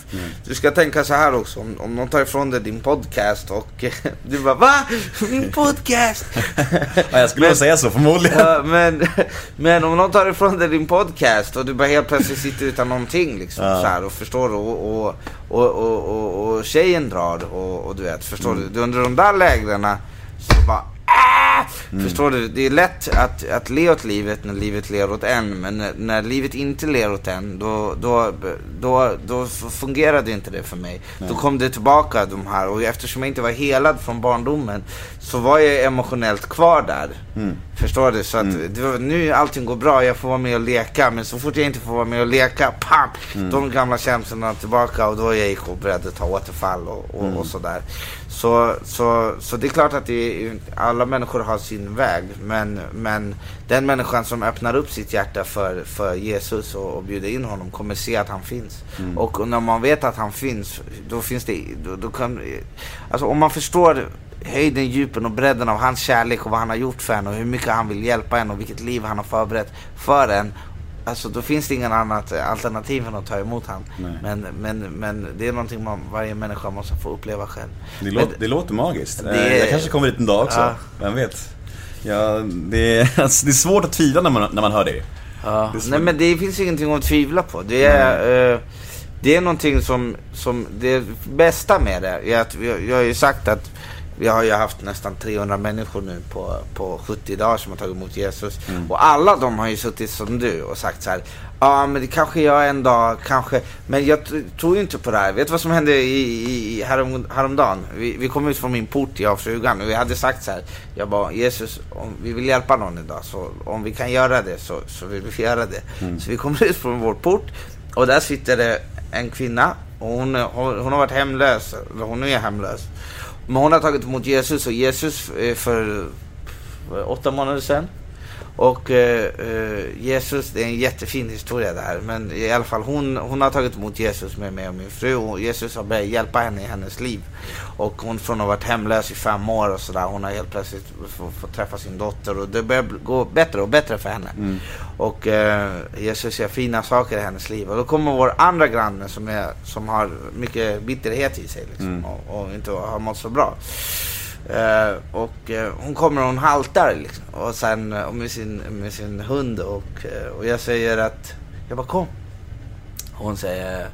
Du ska tänka så här också, om, om någon tar ifrån dig din podcast och du bara Va? Min podcast? Ja, jag skulle nog säga så förmodligen. Ja, men, men om någon tar ifrån dig din podcast och du bara helt plötsligt sitter utan någonting liksom Ja. så här, och förstår? Och, och, och, och, och, och tjejen drar och, och du vet, förstår Mm. du? Under de där lägena så bara! Mm. Förstår du? Det är lätt att, att le åt livet när livet ler åt en. Men när, när livet inte ler åt en, då, då, då, då fungerade inte det för mig. Då kom det tillbaka de här. Och eftersom jag inte var helad från barndomen så var jag emotionellt kvar där. Mm. Förstår du? Så att det var, nu allting går bra, jag får vara med och leka. Men så fort jag inte får vara med och leka, pam! Mm. De gamla känslorna tillbaka och då är jag beredd att ta återfall och, och, Mm. och sådär. Så, så, så det är klart att det är, alla människor har sin väg. Men, men den människan som öppnar upp sitt hjärta för, för Jesus och, och bjuder in honom kommer se att han finns. Mm. Och när man vet att han finns, då finns det, då, då kan, alltså om man förstår höjden, djupen och bredden av hans kärlek och vad han har gjort för en och hur mycket han vill hjälpa en och vilket liv han har förberett för en. Alltså då finns det ingen annat alternativ än att ta emot han. Nej. Men, men, men det är någonting man, varje människa måste få uppleva själv. Det, Men- låter, det låter magiskt. Det Eh, Jag kanske kommer dit en dag också. Ja. Vem vet? Ja, det, är, alltså, det är svårt att tvivla när man, när man hör det. Ja. Det. Nej men det finns ingenting att tvivla på. Det är, eh, det är någonting som, som, det bästa med det är att vi, jag har ju sagt att vi har ju haft nästan 300 människor nu på, på 70 dagar som har tagit emot Jesus. Och alla de har ju suttit som du och sagt så här. Ja men det kanske jag en dag, kanske. Men jag tror ju inte på det här. Vet du vad som hände i, i, härom, häromdagen? Vi, vi kom ut från min port, jag och frugan. Och vi hade sagt så här. Jag bara Jesus, om vi vill hjälpa någon idag. Så om vi kan göra det så, så vill vi göra det. Så vi kommer ut från vår port. Och där sitter det en kvinna. Och hon, hon, hon har varit hemlös. Eller hon är hemlös. Men hon har tagit emot Jesus och Jesus för för åtta månader sedan. Och eh, eh, Jesus, det är en jättefin historia där. Men i alla fall hon, hon har tagit emot Jesus med mig och min fru. Och Jesus har börjat hjälpa henne i hennes liv. Och hon från att ha varit hemlös i fem år och sådär. Hon har helt plötsligt fått, träffa sin dotter. Och det börjar gå bättre och bättre för henne. Och eh, Jesus gör fina saker i hennes liv. Och då kommer vår andra granne som, är, som har mycket bitterhet i sig. Liksom, och, och inte har mått så bra. Eh, och eh, hon kommer och hon haltar liksom. Och sen eh, med, sin, med sin hund och, eh, och jag säger att, jag bara kom. Och hon säger,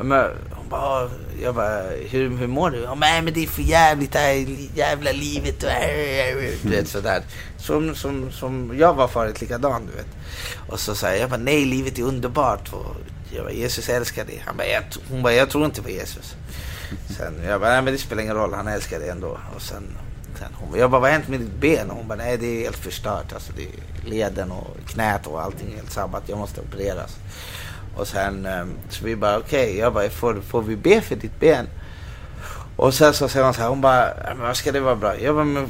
men, hon bara, jag bara, hur, hur mår du? Ja, men, det är för jävligt det här jävla livet. Du vet sådär. Som, som, som jag var förut likadan du vet. Och så säger jag bara, nej livet är underbart. Och jag bara, Jesus älskar dig. Han bara, jag, hon bara, jag tror inte på Jesus. Sen jag bara, nej men det spelar ingen roll, han älskar dig ändå. Och sen, sen hon jag bara, vad har hänt med ditt ben? Och hon bara, nej det är helt förstört. Alltså det är leden och knät och allting är helt sabbat. Jag måste opereras. Och sen, eh, så vi bara, okej, jag bara, får, får vi be för ditt ben? Och sen så säger hon så här, hon bara, "Ja, men vad ska det vara bra? Jag bara, men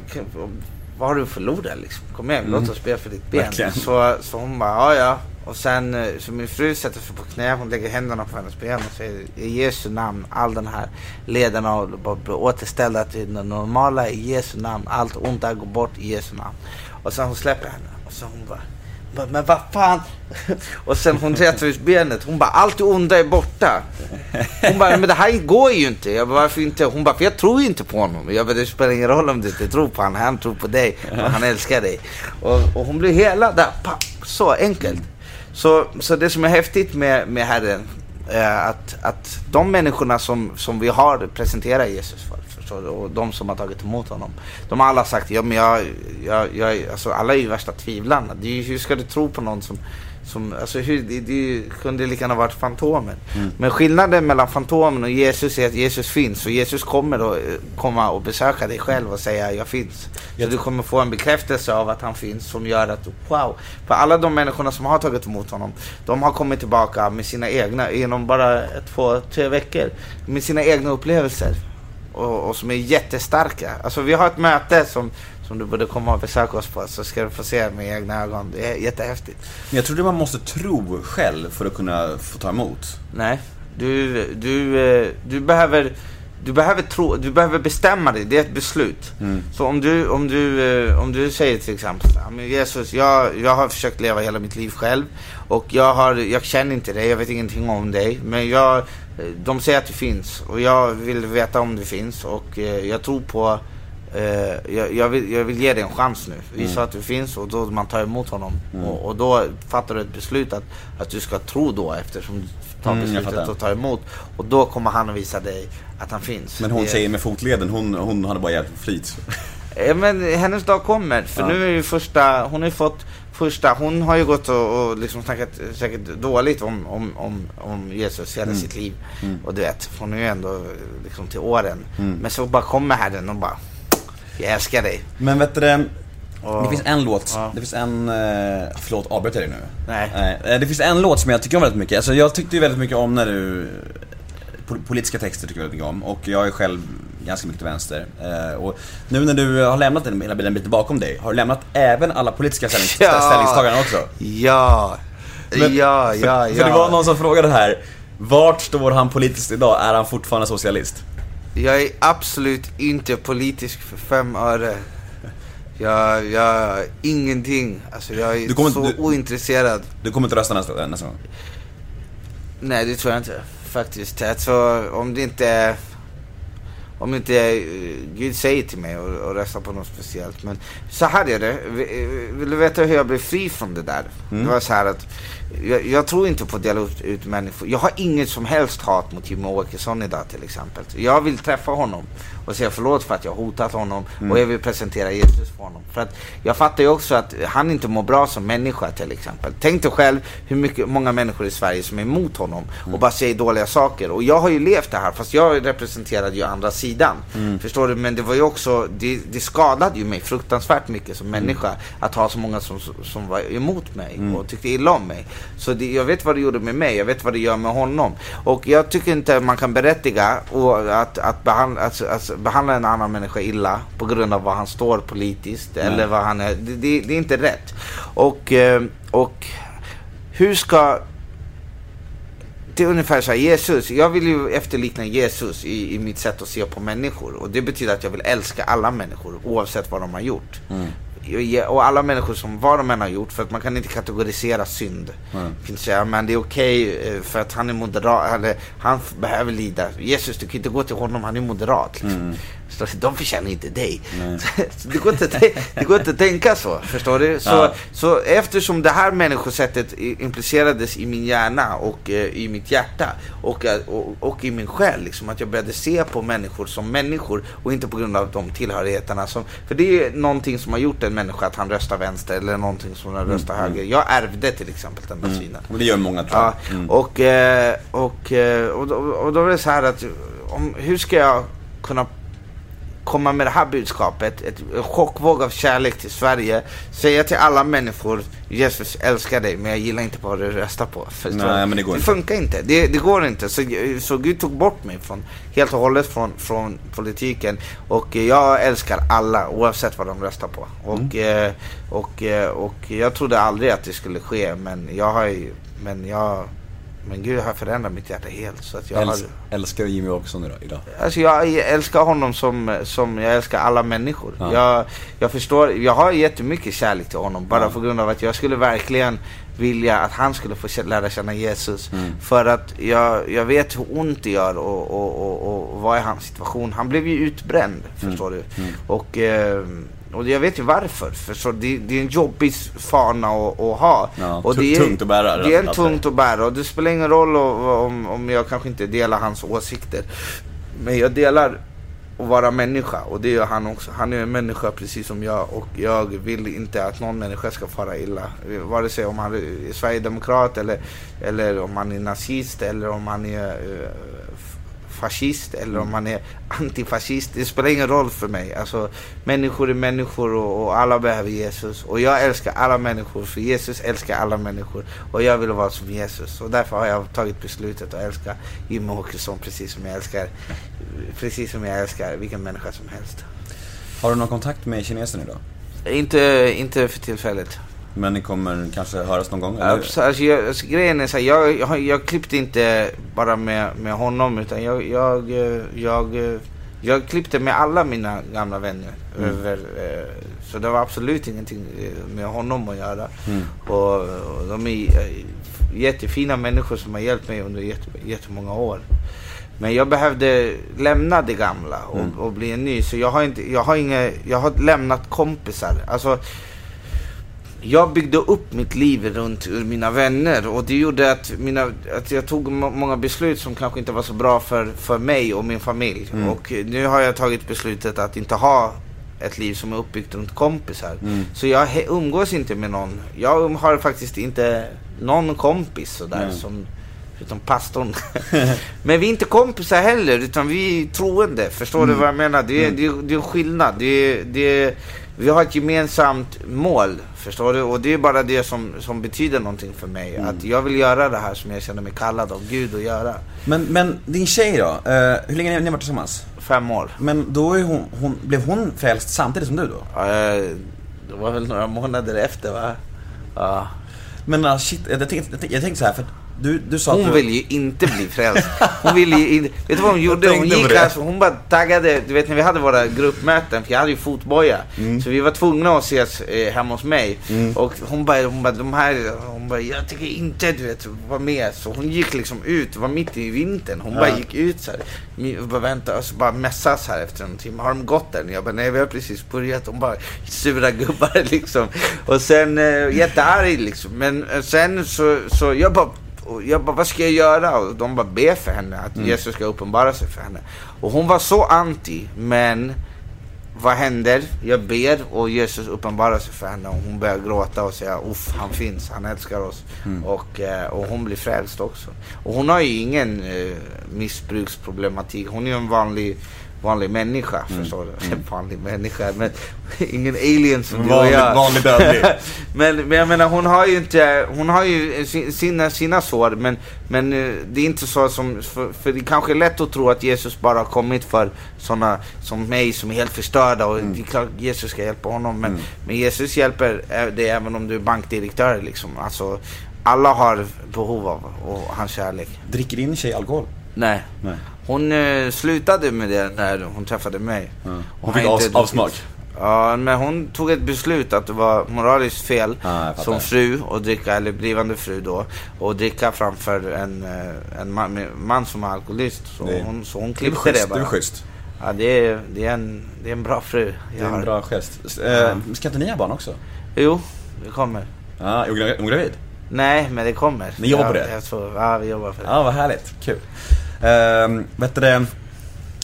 vad har du förlorat liksom? Kom igen, låt oss be för ditt ben. Verkligen. Så, så hon bara, ja ja. Och sen, eh, så min fru sätter sig på knä, hon lägger händerna på hennes ben och säger i Jesu namn, all den här leden blir återställda till det normala i Jesu namn. Allt ont där går bort i Jesu namn. Och sen hon släpper henne och så hon bara, men vad fan? Och sen hon rätar ut benet, hon bara, allt det onda är borta. Hon bara, men det här går ju inte. Jag bara, varför inte? Hon bara, för jag tror ju inte på honom. Jag bara, det spelar ingen roll om du inte tror på honom. Han tror på dig och han älskar dig. Och, och hon blir hela där, papp, så enkelt. Så, så det som är häftigt med, med Herren är att, att de människorna som, som vi har presenterat Jesus för, förstår och de som har tagit emot honom. De har alla sagt, ja men jag, jag, jag alltså alla är ju värsta tvivlarna. Hur ska du tro på någon som, som alltså hur, det, det kunde lika gärna varit Fantomen. Men skillnaden mellan Fantomen och Jesus är att Jesus finns och Jesus kommer att eh, komma och besöka dig själv och säga jag finns. Så du kommer få en bekräftelse av att han finns som gör att wow. För alla de människorna som har tagit emot honom, de har kommit tillbaka med sina egna, inom bara två, tre veckor, med sina egna upplevelser. Och, och som är jättestarka. Alltså vi har ett möte som, som du borde komma och besöka oss på så ska du få se med egna ögon. Det är jättehäftigt. Men jag trodde man måste tro själv för att kunna få ta emot. Nej, du, du, eh, du behöver du behöver, tro, du behöver bestämma dig, det är ett beslut. Så om du, om, du, eh, om du säger till exempel, "Ja, men Jesus, jag, jag har försökt leva hela mitt liv själv och jag, har, jag känner inte dig, jag vet ingenting om dig. Men jag, eh, de säger att du finns och jag vill veta om du finns och jag tror på Eh, jag, jag, vill, jag vill ge dig en chans nu. Visa Mm. att du finns och då man tar emot honom. Och, och då fattar du ett beslut att, att du ska tro då eftersom du tar Mm, beslutet fattar. att ta emot. Och då kommer han att visa dig att han finns. Men hon Det- tjejen med fotleden, hon, hon hade bara hjälpt flit. Ja, men hennes dag kommer. För Ja. nu är ju första, hon har ju fått första, hon har ju gått och, och liksom snackat säkert dåligt om, om, om, om Jesus hela Mm. sitt liv. Och du vet, hon är ju ändå liksom till åren. Mm. Men så bara kommer Herren och bara, jag älskar dig. Men vet du det, finns en låt, Ja. det finns en, eh, förlåt avbröt jag dig nu? Nej. Eh, Det finns en låt som jag tycker om väldigt mycket, alltså jag tyckte ju väldigt mycket om när du pol- Politiska texter tycker jag väldigt mycket om och jag är själv ganska mycket till vänster. Eh, Och nu när du har lämnat den hela den biten bakom dig, har du lämnat även alla politiska ställnings- Ja. ställningstaganden också? Ja, Men- ja, för, ja, För det var ja. någon som frågade här, vart står han politiskt idag? Är han fortfarande socialist? Jag är absolut inte politisk för fem öre. Jag, jag, ingenting. Alltså jag är kommer- så du- ointresserad. Du kommer inte rösta nästa, nästa gång? Nej, det tror jag inte faktiskt. Alltså, om det inte om inte eh, Gud säger till mig och rösta på något speciellt. Men så här är det. Eh, Vill du veta hur jag blev fri från det där? Det var så här att jag, jag tror inte på att dela ut, ut människor. Jag har inget som helst hat mot Jimmie Åkesson idag till exempel. Jag vill träffa honom och säga förlåt för att jag har hotat honom och jag vill presentera Jesus för honom. För att jag fattar ju också att han inte mår bra som människa till exempel. Tänk dig själv hur mycket, många människor i Sverige som är emot honom och bara säger dåliga saker. Och jag har ju levt det här fast jag representerade ju andra sidan. Förstår du? Men det var ju också, det, det skadade ju mig fruktansvärt mycket som människa att ha så många som, som var emot mig och tyckte illa om mig. Så det, jag vet vad det gjorde med mig, jag vet vad det gör med honom. Och jag tycker inte man kan berättiga och att, att, behandla, alltså, alltså, behandla en annan människa illa på grund av vad han står politiskt eller vad han är. Det, det, det är inte rätt. Och, eh, och hur ska det är ungefär så här, Jesus, jag vill ju efterlikna Jesus i, i mitt sätt att se på människor. Och det betyder att jag vill älska alla människor oavsett vad de har gjort. Jag- Och alla människor som vad de än har gjort, för att man kan inte kategorisera synd. Man kan säga, men det är okej eh, för att han är moderat, eller han behöver lida. Jesus, du kan inte gå till honom, han är moderat. Liksom. Så de förtjänar inte dig. Så det, går inte, det går inte att tänka så, förstår du? Så, Ja. så eftersom det här människosättet implicerades i min hjärna och eh, i mitt hjärta och, eh, och, och i min själ, liksom, att jag började se på människor som människor och inte på grund av de tillhörigheterna. Som, för det är någonting som har gjort en människa att han röstar vänster eller någonting som han röstar höger. Jag ärvde till exempel den där synen. Och det gör många tror jag. Ja, och, eh, och, eh, och, då, och då är det så här att om, hur ska jag kunna komma med det här budskapet, ett, en chockvåg av kärlek till Sverige, säga till alla människor Jesus älskar dig men jag gillar inte vad du röstar på. Nej, men det går det inte. funkar inte. Det, det går inte. Så, så Gud tog bort mig från, helt och hållet från, från politiken och jag älskar alla oavsett vad de röstar på. Och, Mm. eh, och, eh, och jag trodde aldrig att det skulle ske men jag har ju, men jag men Gud har förändrat mitt hjärta helt. Så att jag, har, Äls- älskar du Jimmy Åkesson idag? alltså jag älskar honom som, som jag älskar alla människor. Ja. Jag, jag förstår, jag har jättemycket kärlek till honom bara Ja. på grund av att jag skulle verkligen vilja att han skulle få lära känna Jesus. Mm. För att jag, jag vet hur ont det gör och, och, och, och vad är hans situation. Han blev ju utbränd, Mm. förstår du. Och, eh, och jag vet ju varför. För så det, det är en jobbig fana att, att ha. Ja, och det är, tungt att bära, Det är en allt tungt att bära och det spelar ingen roll om, om jag kanske inte delar hans åsikter. Men jag delar att vara människa och det gör han också. Han är en människa precis som jag och jag vill inte att någon människa ska fara illa. Vare sig om han är sverigedemokrat eller, eller om han är nazist eller om han är f- fascist eller om han är antifascist. Det spelar ingen roll för mig. Alltså, människor är människor och, och alla behöver Jesus. Och jag älskar alla människor för Jesus älskar alla människor. Och jag vill vara som Jesus. Och därför har jag tagit beslutet att älska Jimmie Åkesson precis som jag älskar precis som jag älskar vilken människa som helst. Har du någon kontakt med kinesen idag? Inte, inte för tillfället. Men ni kommer kanske höras någon gång? Eller? Alltså, jag, alltså, grejen är så här, jag, jag, jag klippte inte bara med, med honom utan jag, jag, eh, jag, eh, jag klippte med alla mina gamla vänner. Mm. Över, eh, så det var absolut ingenting med honom att göra. Mm. Och, och de är jättefina människor som har hjälpt mig under jätte, jättemånga år. Men jag behövde lämna det gamla och, Mm. och bli en ny. Så jag har, inte, jag, har inga, jag har lämnat kompisar. Alltså, jag byggde upp mitt liv runt ur mina vänner och det gjorde att, mina, att jag tog må- många beslut som kanske inte var så bra för, för mig och min familj. Mm. Och nu har jag tagit beslutet att inte ha ett liv som är uppbyggt runt kompisar. Mm. Så jag umgås inte med någon. Jag um- har faktiskt inte någon kompis sådär Nej. som Utom pastorn. Men vi är inte kompisar heller, utan vi är troende. Förstår Mm. du vad jag menar? Det är, det är, det är skillnad. Det är, det är, vi har ett gemensamt mål, förstår du? Och det är bara det som, som betyder någonting för mig. Mm. Att jag vill göra det här som jag känner mig kallad av Gud att göra. Men, men din tjej då? Eh, hur länge har ni varit tillsammans? Fem år. Men då är hon, hon, blev hon frälst samtidigt som du då? Eh, det var väl några månader efter va? Ja. Men uh, shit, jag tänkte, jag tänkte, jag tänkte så här för du, du sa Hon du... vill ju inte bli frälst. Hon vill ju in... Vet du vad hon gjorde? Hon gick alltså, hon bara taggade, du vet när vi hade våra gruppmöten, för jag hade ju fotboja. Mm. Så vi var tvungna att ses eh, hemma hos mig. Och hon bara, hon bara, de här, hon bara, jag tycker inte du vet, vara med. Så hon gick liksom ut, det var mitt i vintern. Hon bara gick ut så här. Och bara vänta, och så bara mässas här efter en timme. Har de gått än? Jag bara, nej vi har precis börjat. De bara, sura gubbar liksom. Och sen, eh, jättearg liksom. Men eh, sen så, så jag bara, och jag bara, vad ska jag göra? Och de bara, be för henne, att Jesus ska uppenbara sig för henne. Och hon var så anti, men vad händer? Jag ber och Jesus uppenbarar sig för henne och hon börjar gråta och säga uff, han finns, han älskar oss. Och, eh, och hon blir frälst också. Och hon har ju ingen eh, missbruksproblematik. Hon är ju en vanlig, vanlig människa, förstår du? vanlig människa, men ingen alien som du och jag. vanlig dödlig. men, men jag menar hon har ju inte, hon har ju si- sina, sina sår men, men eh, det är inte så som, för, för det kanske är lätt att tro att Jesus bara har kommit för sådana som mig som är helt förstörda och det är klart Jesus ska hjälpa honom men, men Jesus hjälper det även om du är bankdirektör liksom. Alltså alla har behov av och hans kärlek. Dricker din tjej alkohol? Nej. Nej. Hon eh, slutade med det när hon träffade mig. Hon har fick inte av, druckit. avsmak? Ja, men hon tog ett beslut att det var moraliskt fel Ja, jag fattar. som fru och dricka, eller blivande fru då, och dricka framför en, eh, en man, man som är alkoholist. Så, Det- hon, så hon Det är klippte det, det bara. är schysst. Ja, det är, det, är en, det är en bra fru Det jag är en bra gest. Eh, ska inte ni ha barn också? Jo, det kommer. Ja, är hon gra- hon gravid? Nej, men det kommer. Ni jobbar ja, på det? Jag tror, ja, vi jobbar för det. Ja, vad härligt. Kul. Uh, vet du det?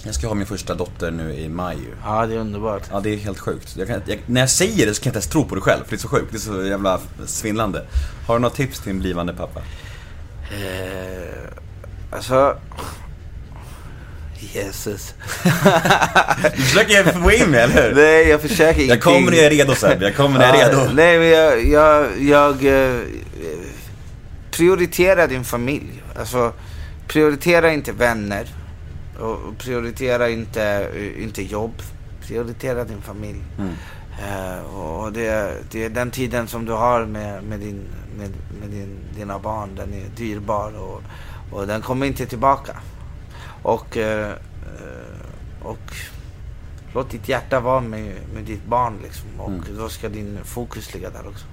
Jag ska ha min första dotter nu i maj ju. Ja, det är underbart. Ja, det är helt sjukt. Jag kan, jag, när jag säger det så kan jag inte ens tro på det själv, för det är så sjukt. Det är så jävla svindlande. Har du några tips till en blivande pappa? Eh, alltså... Jesus. Du försöker få in mig, eller hur? Nej, jag försöker Jag kommer när jag är redo Seb, jag kommer när jag är redo. Nej, men jag, jag, jag eh, din familj. Alltså, prioritera inte vänner. Och prioritera inte, inte jobb. Prioritera din familj. Mm. Eh, och det, det är den tiden som du har med, med, din, med, med din, dina barn. Den är dyrbar och, och den kommer inte tillbaka. Och, eh, och låt ditt hjärta vara med, med ditt barn liksom. Och Mm. då ska din fokus ligga där också.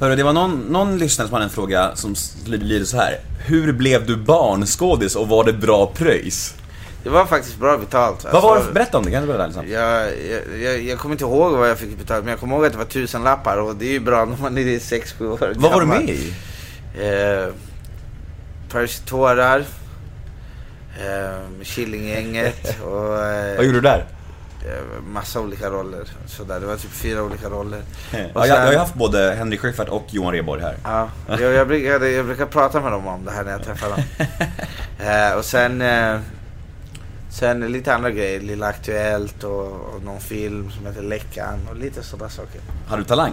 Hörru, det var någon, någon lyssnare som hade en fråga som lyder så här. Hur blev du barnskådis och var det bra pröjs? Det var faktiskt bra betalt. Vad var det Alltså, berätta om det, kan du berätta? Jag, jag, jag, jag kommer inte ihåg vad jag fick betalt, men jag kommer ihåg att det var tusen lappar och det är ju bra när man är 6-7 år gammal. Vad var du med i? Eh, Percy tårar, eh, Killinggänget och eh, Vad gjorde du där? Eh, massa olika roller. Sådär. Det var typ fyra olika roller. Ja, Och jag, jag sen- har ju haft både Henrik Schyffert och Johan Rheborg här. Ja, jag, jag, brukar, jag brukar prata med dem om det här när jag träffar dem. eh, och sen, eh, sen lite andra grejer. Lilla Aktuellt och, och någon film som heter Läckan och lite sådana saker. Har du talang?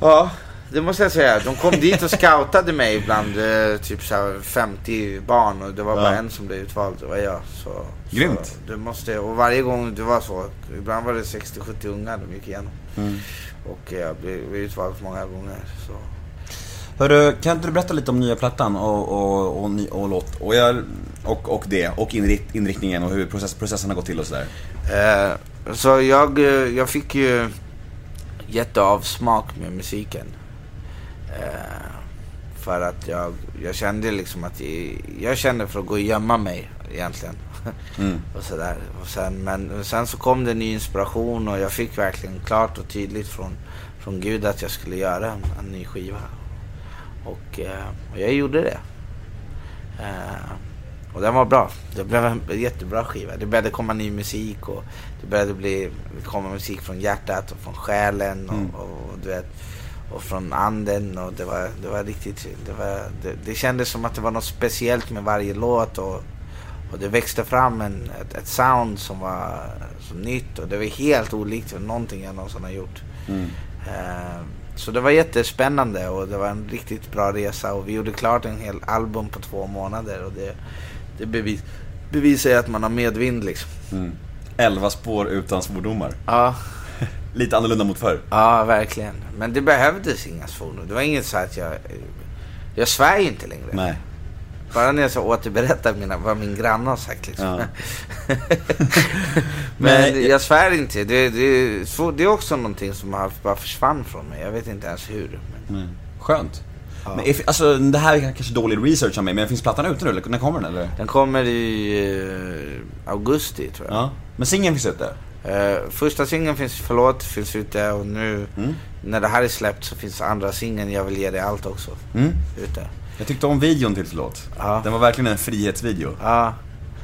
Ja, det måste jag säga. De kom dit och scoutade mig bland eh, typ så här 50 barn och det var bara Ja. en som blev utvald. Det var jag. Så, Grymt. Så det måste, och varje gång det var så. Ibland var det 60-70 unga de gick igenom. Mm. Och jag blev utvald många gånger. Så. Hörru, kan inte du berätta lite om nya plattan och, och, och, ny- och låt? Och, jag, och, och det, och inrikt, inriktningen och hur process, processen har gått till och sådär. Eh, så jag, eh, jag fick ju jätteavsmak med musiken. Eh, för att jag, jag kände liksom att jag, jag kände för att gå och gömma mig egentligen. Mm. och sådär. Och sen, men sen så kom det ny inspiration och jag fick verkligen klart och tydligt från, från Gud att jag skulle göra en, en ny skiva. Och, eh, och jag gjorde det. Eh, och den var bra. Det blev en jättebra skiva. Det började komma ny musik och det började bli, komma musik från hjärtat och från själen och, Mm. och, och du vet och från anden och det var, det var riktigt, det, var, det, det kändes som att det var något speciellt med varje låt och, och det växte fram en, ett, ett sound som var så nytt och det var helt olikt för någonting jag någonsin har gjort. Mm. Eh, så det var jättespännande och det var en riktigt bra resa och vi gjorde klart en hel album på två månader och det, det bevis, bevisar ju att man har medvind liksom. Mm. Elva spår utan svordomar. Ja, Lite annorlunda mot förr. ja verkligen. Men det behövdes inga svordomar. Det var inget så att jag, jag svär ju inte längre. Nej. Bara när jag så återberättar mina, vad min granne har sagt liksom. Ja. Men Men- jag svär inte. Det, det, det är också någonting som har, bara försvann från mig. Jag vet inte ens hur. Men, Mm. Skönt. Ja. Men if, alltså, det här är kanske dålig research av mig, men finns plattan ute nu när kommer den eller? den kommer i eh, augusti tror jag. Ja. Men singeln finns ute? Eh, första singeln finns Förlåt finns ute och nu Mm. när det här är släppt så finns andra singeln Jag vill ge dig allt också Mm. ute. Jag tyckte om videon till Förlåt. Ja. Den var verkligen en frihetsvideo. Ja,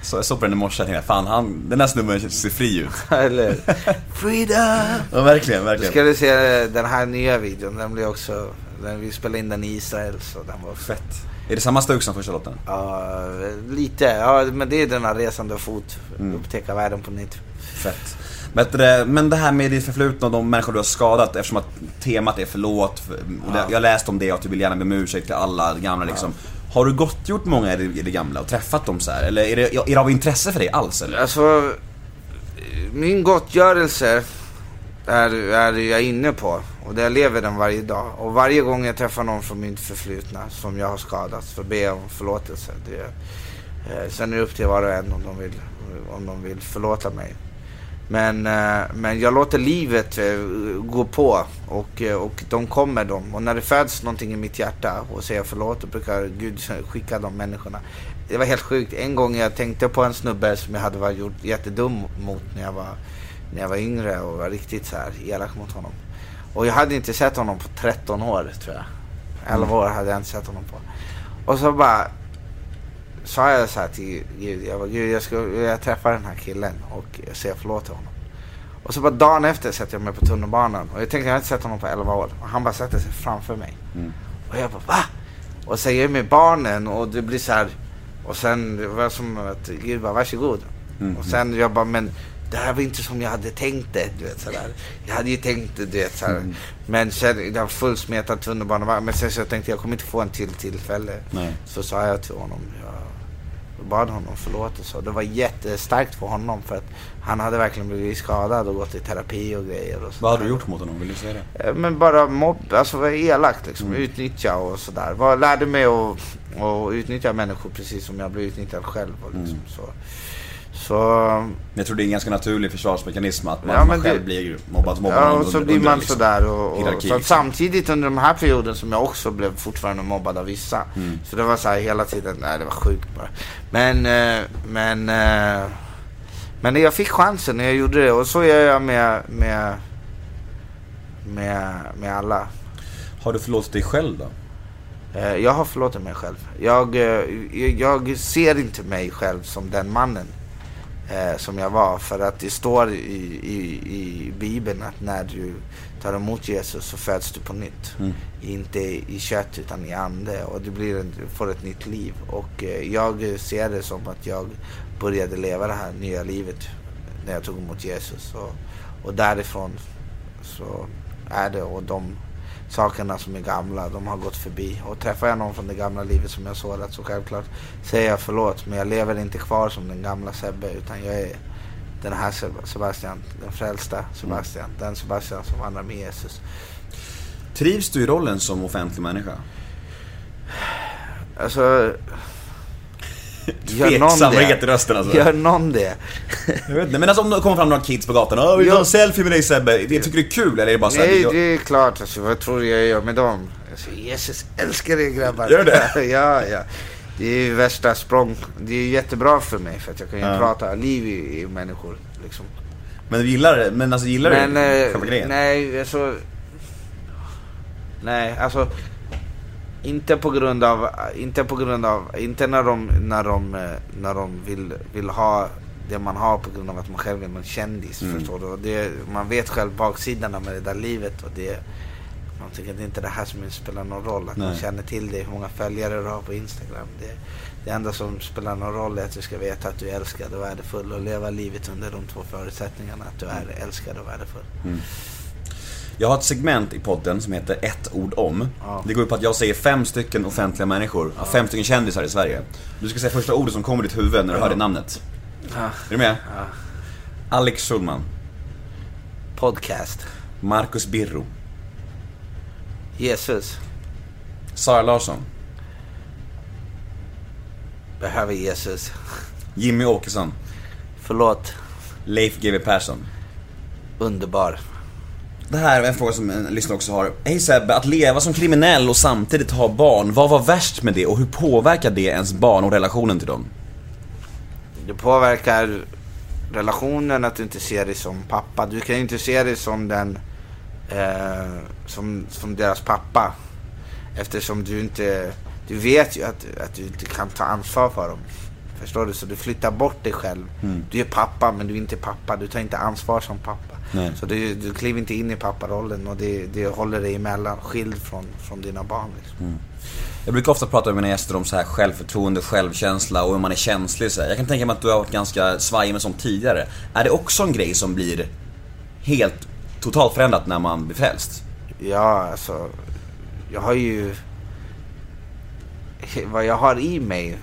Så jag såg på den i morse och tänkte, fan han, den här snubben ser fri ut. eller Freedom! Ja, verkligen, Då verkligen. ska du se den här nya videon. Den blir också, den, vi spelade in den i Israel så den var Fett. Är det samma stuk som första låten? Ja, lite. Ja, men det är den här resande fot. Mm. Upptäcka världen på nytt. Fett. Men det, här med ditt förflutna och de människor du har skadat eftersom att temat är förlåt. Och det, Ja. Jag läste om det och att du vill gärna be om ursäkt till alla gamla liksom. Har du gottgjort många i det, gamla och träffat dem så här? Eller är det, är det av intresse för dig alls eller? Alltså, min gottgörelse är, är jag inne på. Och jag lever den varje dag. Och varje gång jag träffar någon från mitt förflutna som jag har skadat så ber jag om förlåtelse. Det, eh, sen är det upp till var och en om de vill, om de vill förlåta mig. Men, eh, men jag låter livet eh, gå på och, eh, och de kommer de. Och när det föds någonting i mitt hjärta och säger förlåt, då brukar Gud skicka de människorna. Det var helt sjukt. En gång jag tänkte på en snubbe som jag hade varit gjort jättedum mot när jag var, när jag var yngre och var riktigt så här elak mot honom. Och jag hade inte sett honom på 13 år tror jag. 11 år hade jag inte sett honom på. Och så bara sa jag så här till Gud, jag bara, Gud jag ska jag träffa den här killen och säga förlåt till honom. Och så bara dagen efter sätter jag mig på tunnelbanan och jag tänkte jag har inte sett honom på 11 år. Och han bara sätter sig framför mig. Mm. Och jag bara va? Och är jag med barnen och det blir så här. Och sen det var som att Gud bara varsågod. Mm. Och sen jag bara men det här var inte som jag hade tänkt det. Du vet, sådär. Jag hade ju tänkt det, du vet, såhär. Mm. Men sen, det var fullsmetad tunnelbana. Men sen så jag tänkte jag kommer inte få en till tillfälle. Nej. Så sa jag till honom, jag bad honom förlåtelse. Och det var jättestarkt för honom för att han hade verkligen blivit skadad och gått i terapi och grejer. Och Vad har sådär. du gjort mot honom? Vill du säga det? Eh, Men bara mobb, alltså vara elakt liksom. Mm. Utnyttja och sådär. Lärde mig att, att utnyttja människor precis som jag blev utnyttjad själv. Och liksom, Mm. så. Så, Men jag tror det är en ganska naturlig försvarsmekanism att man, Ja, men man själv det- blir mobbad. mobbad ja, och så under- blir man liksom. sådär. Och, och, så att liksom. samtidigt under den här perioden som jag också blev fortfarande mobbad av vissa. Mm. Så det var så här hela tiden, nej det var sjukt bara. Men, eh, men, eh, men jag fick chansen och jag gjorde det. Och så gör jag med, med, med, med alla. Har du förlåtit dig själv då? Eh, Jag har förlåtit mig själv. Jag, jag ser inte mig själv som den mannen eh, som jag var. För att det står i, i, i Bibeln att när du tar emot Jesus så föds du på nytt. Mm. Inte i kött utan i ande. Och du, blir en, får ett nytt liv. Och eh, jag ser det som att jag började leva det här nya livet när jag tog emot Jesus. Och, och därifrån så är det. Och de sakerna som är gamla, de har gått förbi. Och träffar jag någon från det gamla livet som jag sårat så självklart säger jag förlåt. Men jag lever inte kvar som den gamla Sebbe utan jag är den här Seb- Sebastian, den frälsta Sebastian. Den Sebastian som vandrar med Jesus. Trivs du i rollen som offentlig människa? Alltså... Tveksamhet det? i rösten alltså. Gör någon det? Jag vet inte, men alltså om det kommer fram några kids på gatan. Åh, vill du ha en selfie med dig Sebbe? Det tycker du är kul eller är det bara såhär? Nej, jag- det är klart. Alltså, vad tror du jag gör med dem? Alltså, Jesus älskar er grabbar. Gör det? ja, ja. Det är ju värsta språng. Det är jättebra för mig för att jag kan ju Ja. prata liv i, i människor. Liksom. Men du gillar det? Men alltså gillar Men, du eh, själva grejen? nej, alltså... Nej, alltså... Inte på grund av, inte på grund av, inte när de, när de, eh, när de vill, vill ha det man har på grund av att man själv är någon kändis. Mm. Förstår du? Det, man vet själv baksidorna med det där livet och det, man tycker att det är inte det här som spelar någon roll. Att man Nej. känner till det, hur många följare du har på Instagram. Det, det enda som spelar någon roll är att du ska veta att du är älskad och värdefull och leva livet under de två förutsättningarna. Att du är älskad och värdefull. Jag har ett segment i podden som heter ett ord om. Ja. Det går ut på att jag säger fem stycken offentliga människor, fem stycken kändisar i Sverige. Du ska säga första ordet som kommer i ditt huvud när du hör det namnet. Ja. Är du med? Ja. Alex Schulman, Podcast. Marcus Birro, Jesus. Sara Larsson, Behöver Jesus. Jimmy Åkesson, Förlåt. Leif GW Persson. Underbar. Det här är en fråga som en lyssnare också har. Hej Sebbe, att leva som kriminell och samtidigt ha barn, vad var värst med det och hur påverkar det ens barn och relationen till dem? Det påverkar relationen att du inte ser dig som pappa. Du kan ju inte se dig som den, eh, som, som deras pappa. Eftersom du inte, du vet ju att, att du inte kan ta ansvar för dem. Förstår du? Så du flyttar bort dig själv. Du är pappa men du är inte pappa. Du tar inte ansvar som pappa. Nej. Så du, du kliver inte in i papparollen och det, det håller dig emellan, skild från, från dina barn. Liksom. Jag brukar ofta prata med mina gäster om så här självförtroende, självkänsla och hur man är känslig så här. Jag kan tänka mig att du har varit ganska svajig med sånt tidigare. Är det också en grej som blir helt totalt förändrat när man blir frälst? Ja, alltså. Jag har ju... Vad jag har i mig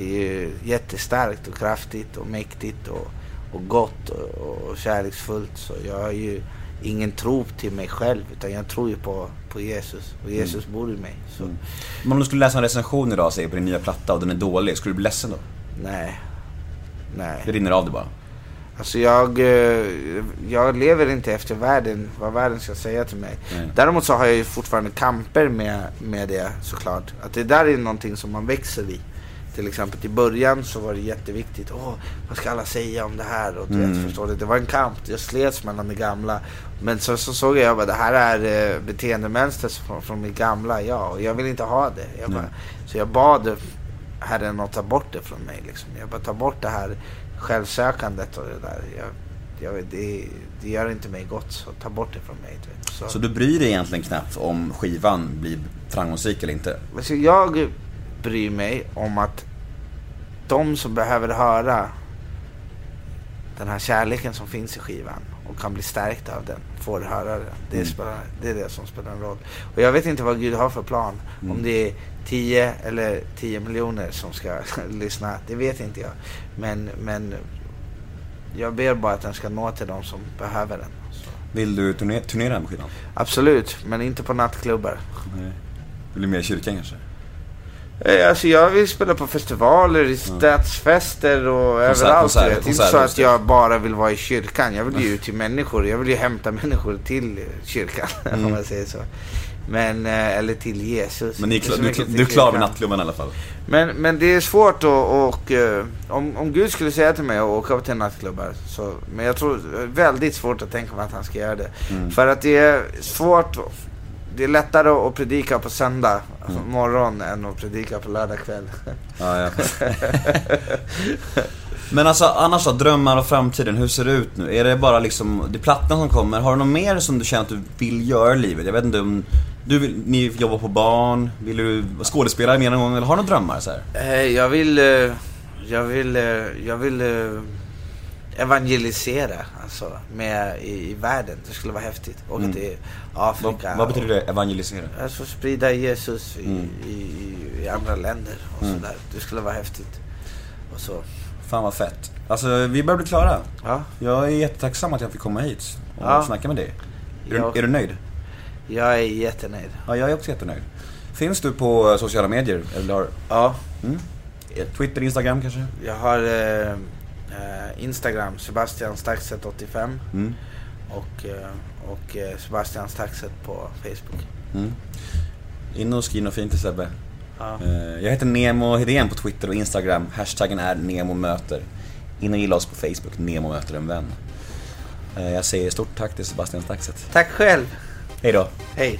är ju jättestarkt och kraftigt och mäktigt och, och gott och, och kärleksfullt. Så jag har ju ingen tro till mig själv utan jag tror ju på, på Jesus. Och Jesus bor i mig. Så Men om du skulle läsa en recension idag, säger på din nya platta och den är dålig, skulle du bli ledsen då? nej. Nej. Det rinner av det bara. Alltså jag, eh, jag lever inte efter världen, vad världen ska säga till mig. Nej. Däremot så har jag ju fortfarande kamper med, med det såklart. Att det där är någonting som man växer i. Till exempel i början så var det jätteviktigt. Åh, vad ska alla säga om det här? Och du vet, förstår du? Det var en kamp. Jag slets mellan det gamla. Men så, så såg jag att det här är eh, beteendemönster från, från mitt gamla jag. Och jag vill inte ha det. Jag bara, så jag bad Herren att ta bort det från mig. Liksom. Jag bara ta bort det här självsökandet och det där. Jag, jag, det, det gör inte mig gott, så ta bort det från mig. Så. Så du bryr dig egentligen knappt om skivan blir framgångsrik eller inte? Alltså jag bryr mig om att de som behöver höra den här kärleken som finns i skivan och kan bli stärkta av den, får höra den. Det, Mm. spelar, det är det som spelar en roll. Och jag vet inte vad Gud har för plan. Mm. Om det är 10 eller 10 miljoner som ska lyssna, det vet inte jag. Men, men jag ber bara att den ska nå till de som behöver den. Så. Vill du turne- turnera med skivan? Absolut, men inte på nattklubbar. Nej. Vill du mer i kyrkan kanske? Eh, Alltså jag vill spela på festivaler, i stadsfester och överallt. konserter, du vet. inte så att det. jag bara vill vara i kyrkan. Jag vill ju ut till människor. Jag vill ju hämta människor till kyrkan. Om man säger så. Men, eh, eller till Jesus. Mm. Men ni är klar, du, du är klar med nattklubben i alla fall? Men, men det är svårt att, och, eh, om, om Gud skulle säga till mig att åka till nattklubbar. Så, men jag tror, det är väldigt svårt att tänka mig att han ska göra det. Mm. För att det är svårt, det är lättare att predika på söndag Mm. morgon än att predika på lördag kväll. Ja, ja. Men alltså annars då, drömmar och framtiden, hur ser det ut nu? Är det bara liksom, det är plattan som kommer, har du något mer som du känner att du vill göra i livet? Jag vet inte om, du vill, ni jobbar på barn, vill du vara skådespelare mer någon gång eller har du några drömmar så här? Eh, Jag vill, eh, jag vill, eh, jag vill evangelisera alltså, med i, i världen. Det skulle vara häftigt. Åka Mm. till Vad, Afrika. vad betyder det, evangelisera? Och, alltså sprida Jesus i, Mm. i, i, andra länder och Mm. sådär. Det skulle vara häftigt. Och så. Fan vad fett. Alltså vi börjar bli klara. Ja, Jag är jättetacksam att jag fick komma hit och Ja. snacka med dig. Är, jag, du, är du nöjd? jag är jättenöjd. Ja, jag är också jättenöjd. Finns du på sociala medier? Eller har, Ja, mm? Twitter, Instagram kanske? jag har eh, eh, Instagram, Sebastian Staxet 85 Mm. och, eh, och eh, Sebastian Staxet på Facebook. Mm. In och skriv något fint till Sebbe. Ja. Eh, Jag heter Nemo Hedén på Twitter och Instagram. Hashtaggen är NEMOMÖTER. In och gilla oss på Facebook, Nemo möter en vän. Eh, Jag säger stort tack till Sebastian Staxet. Tack själv. Hej då! Hej.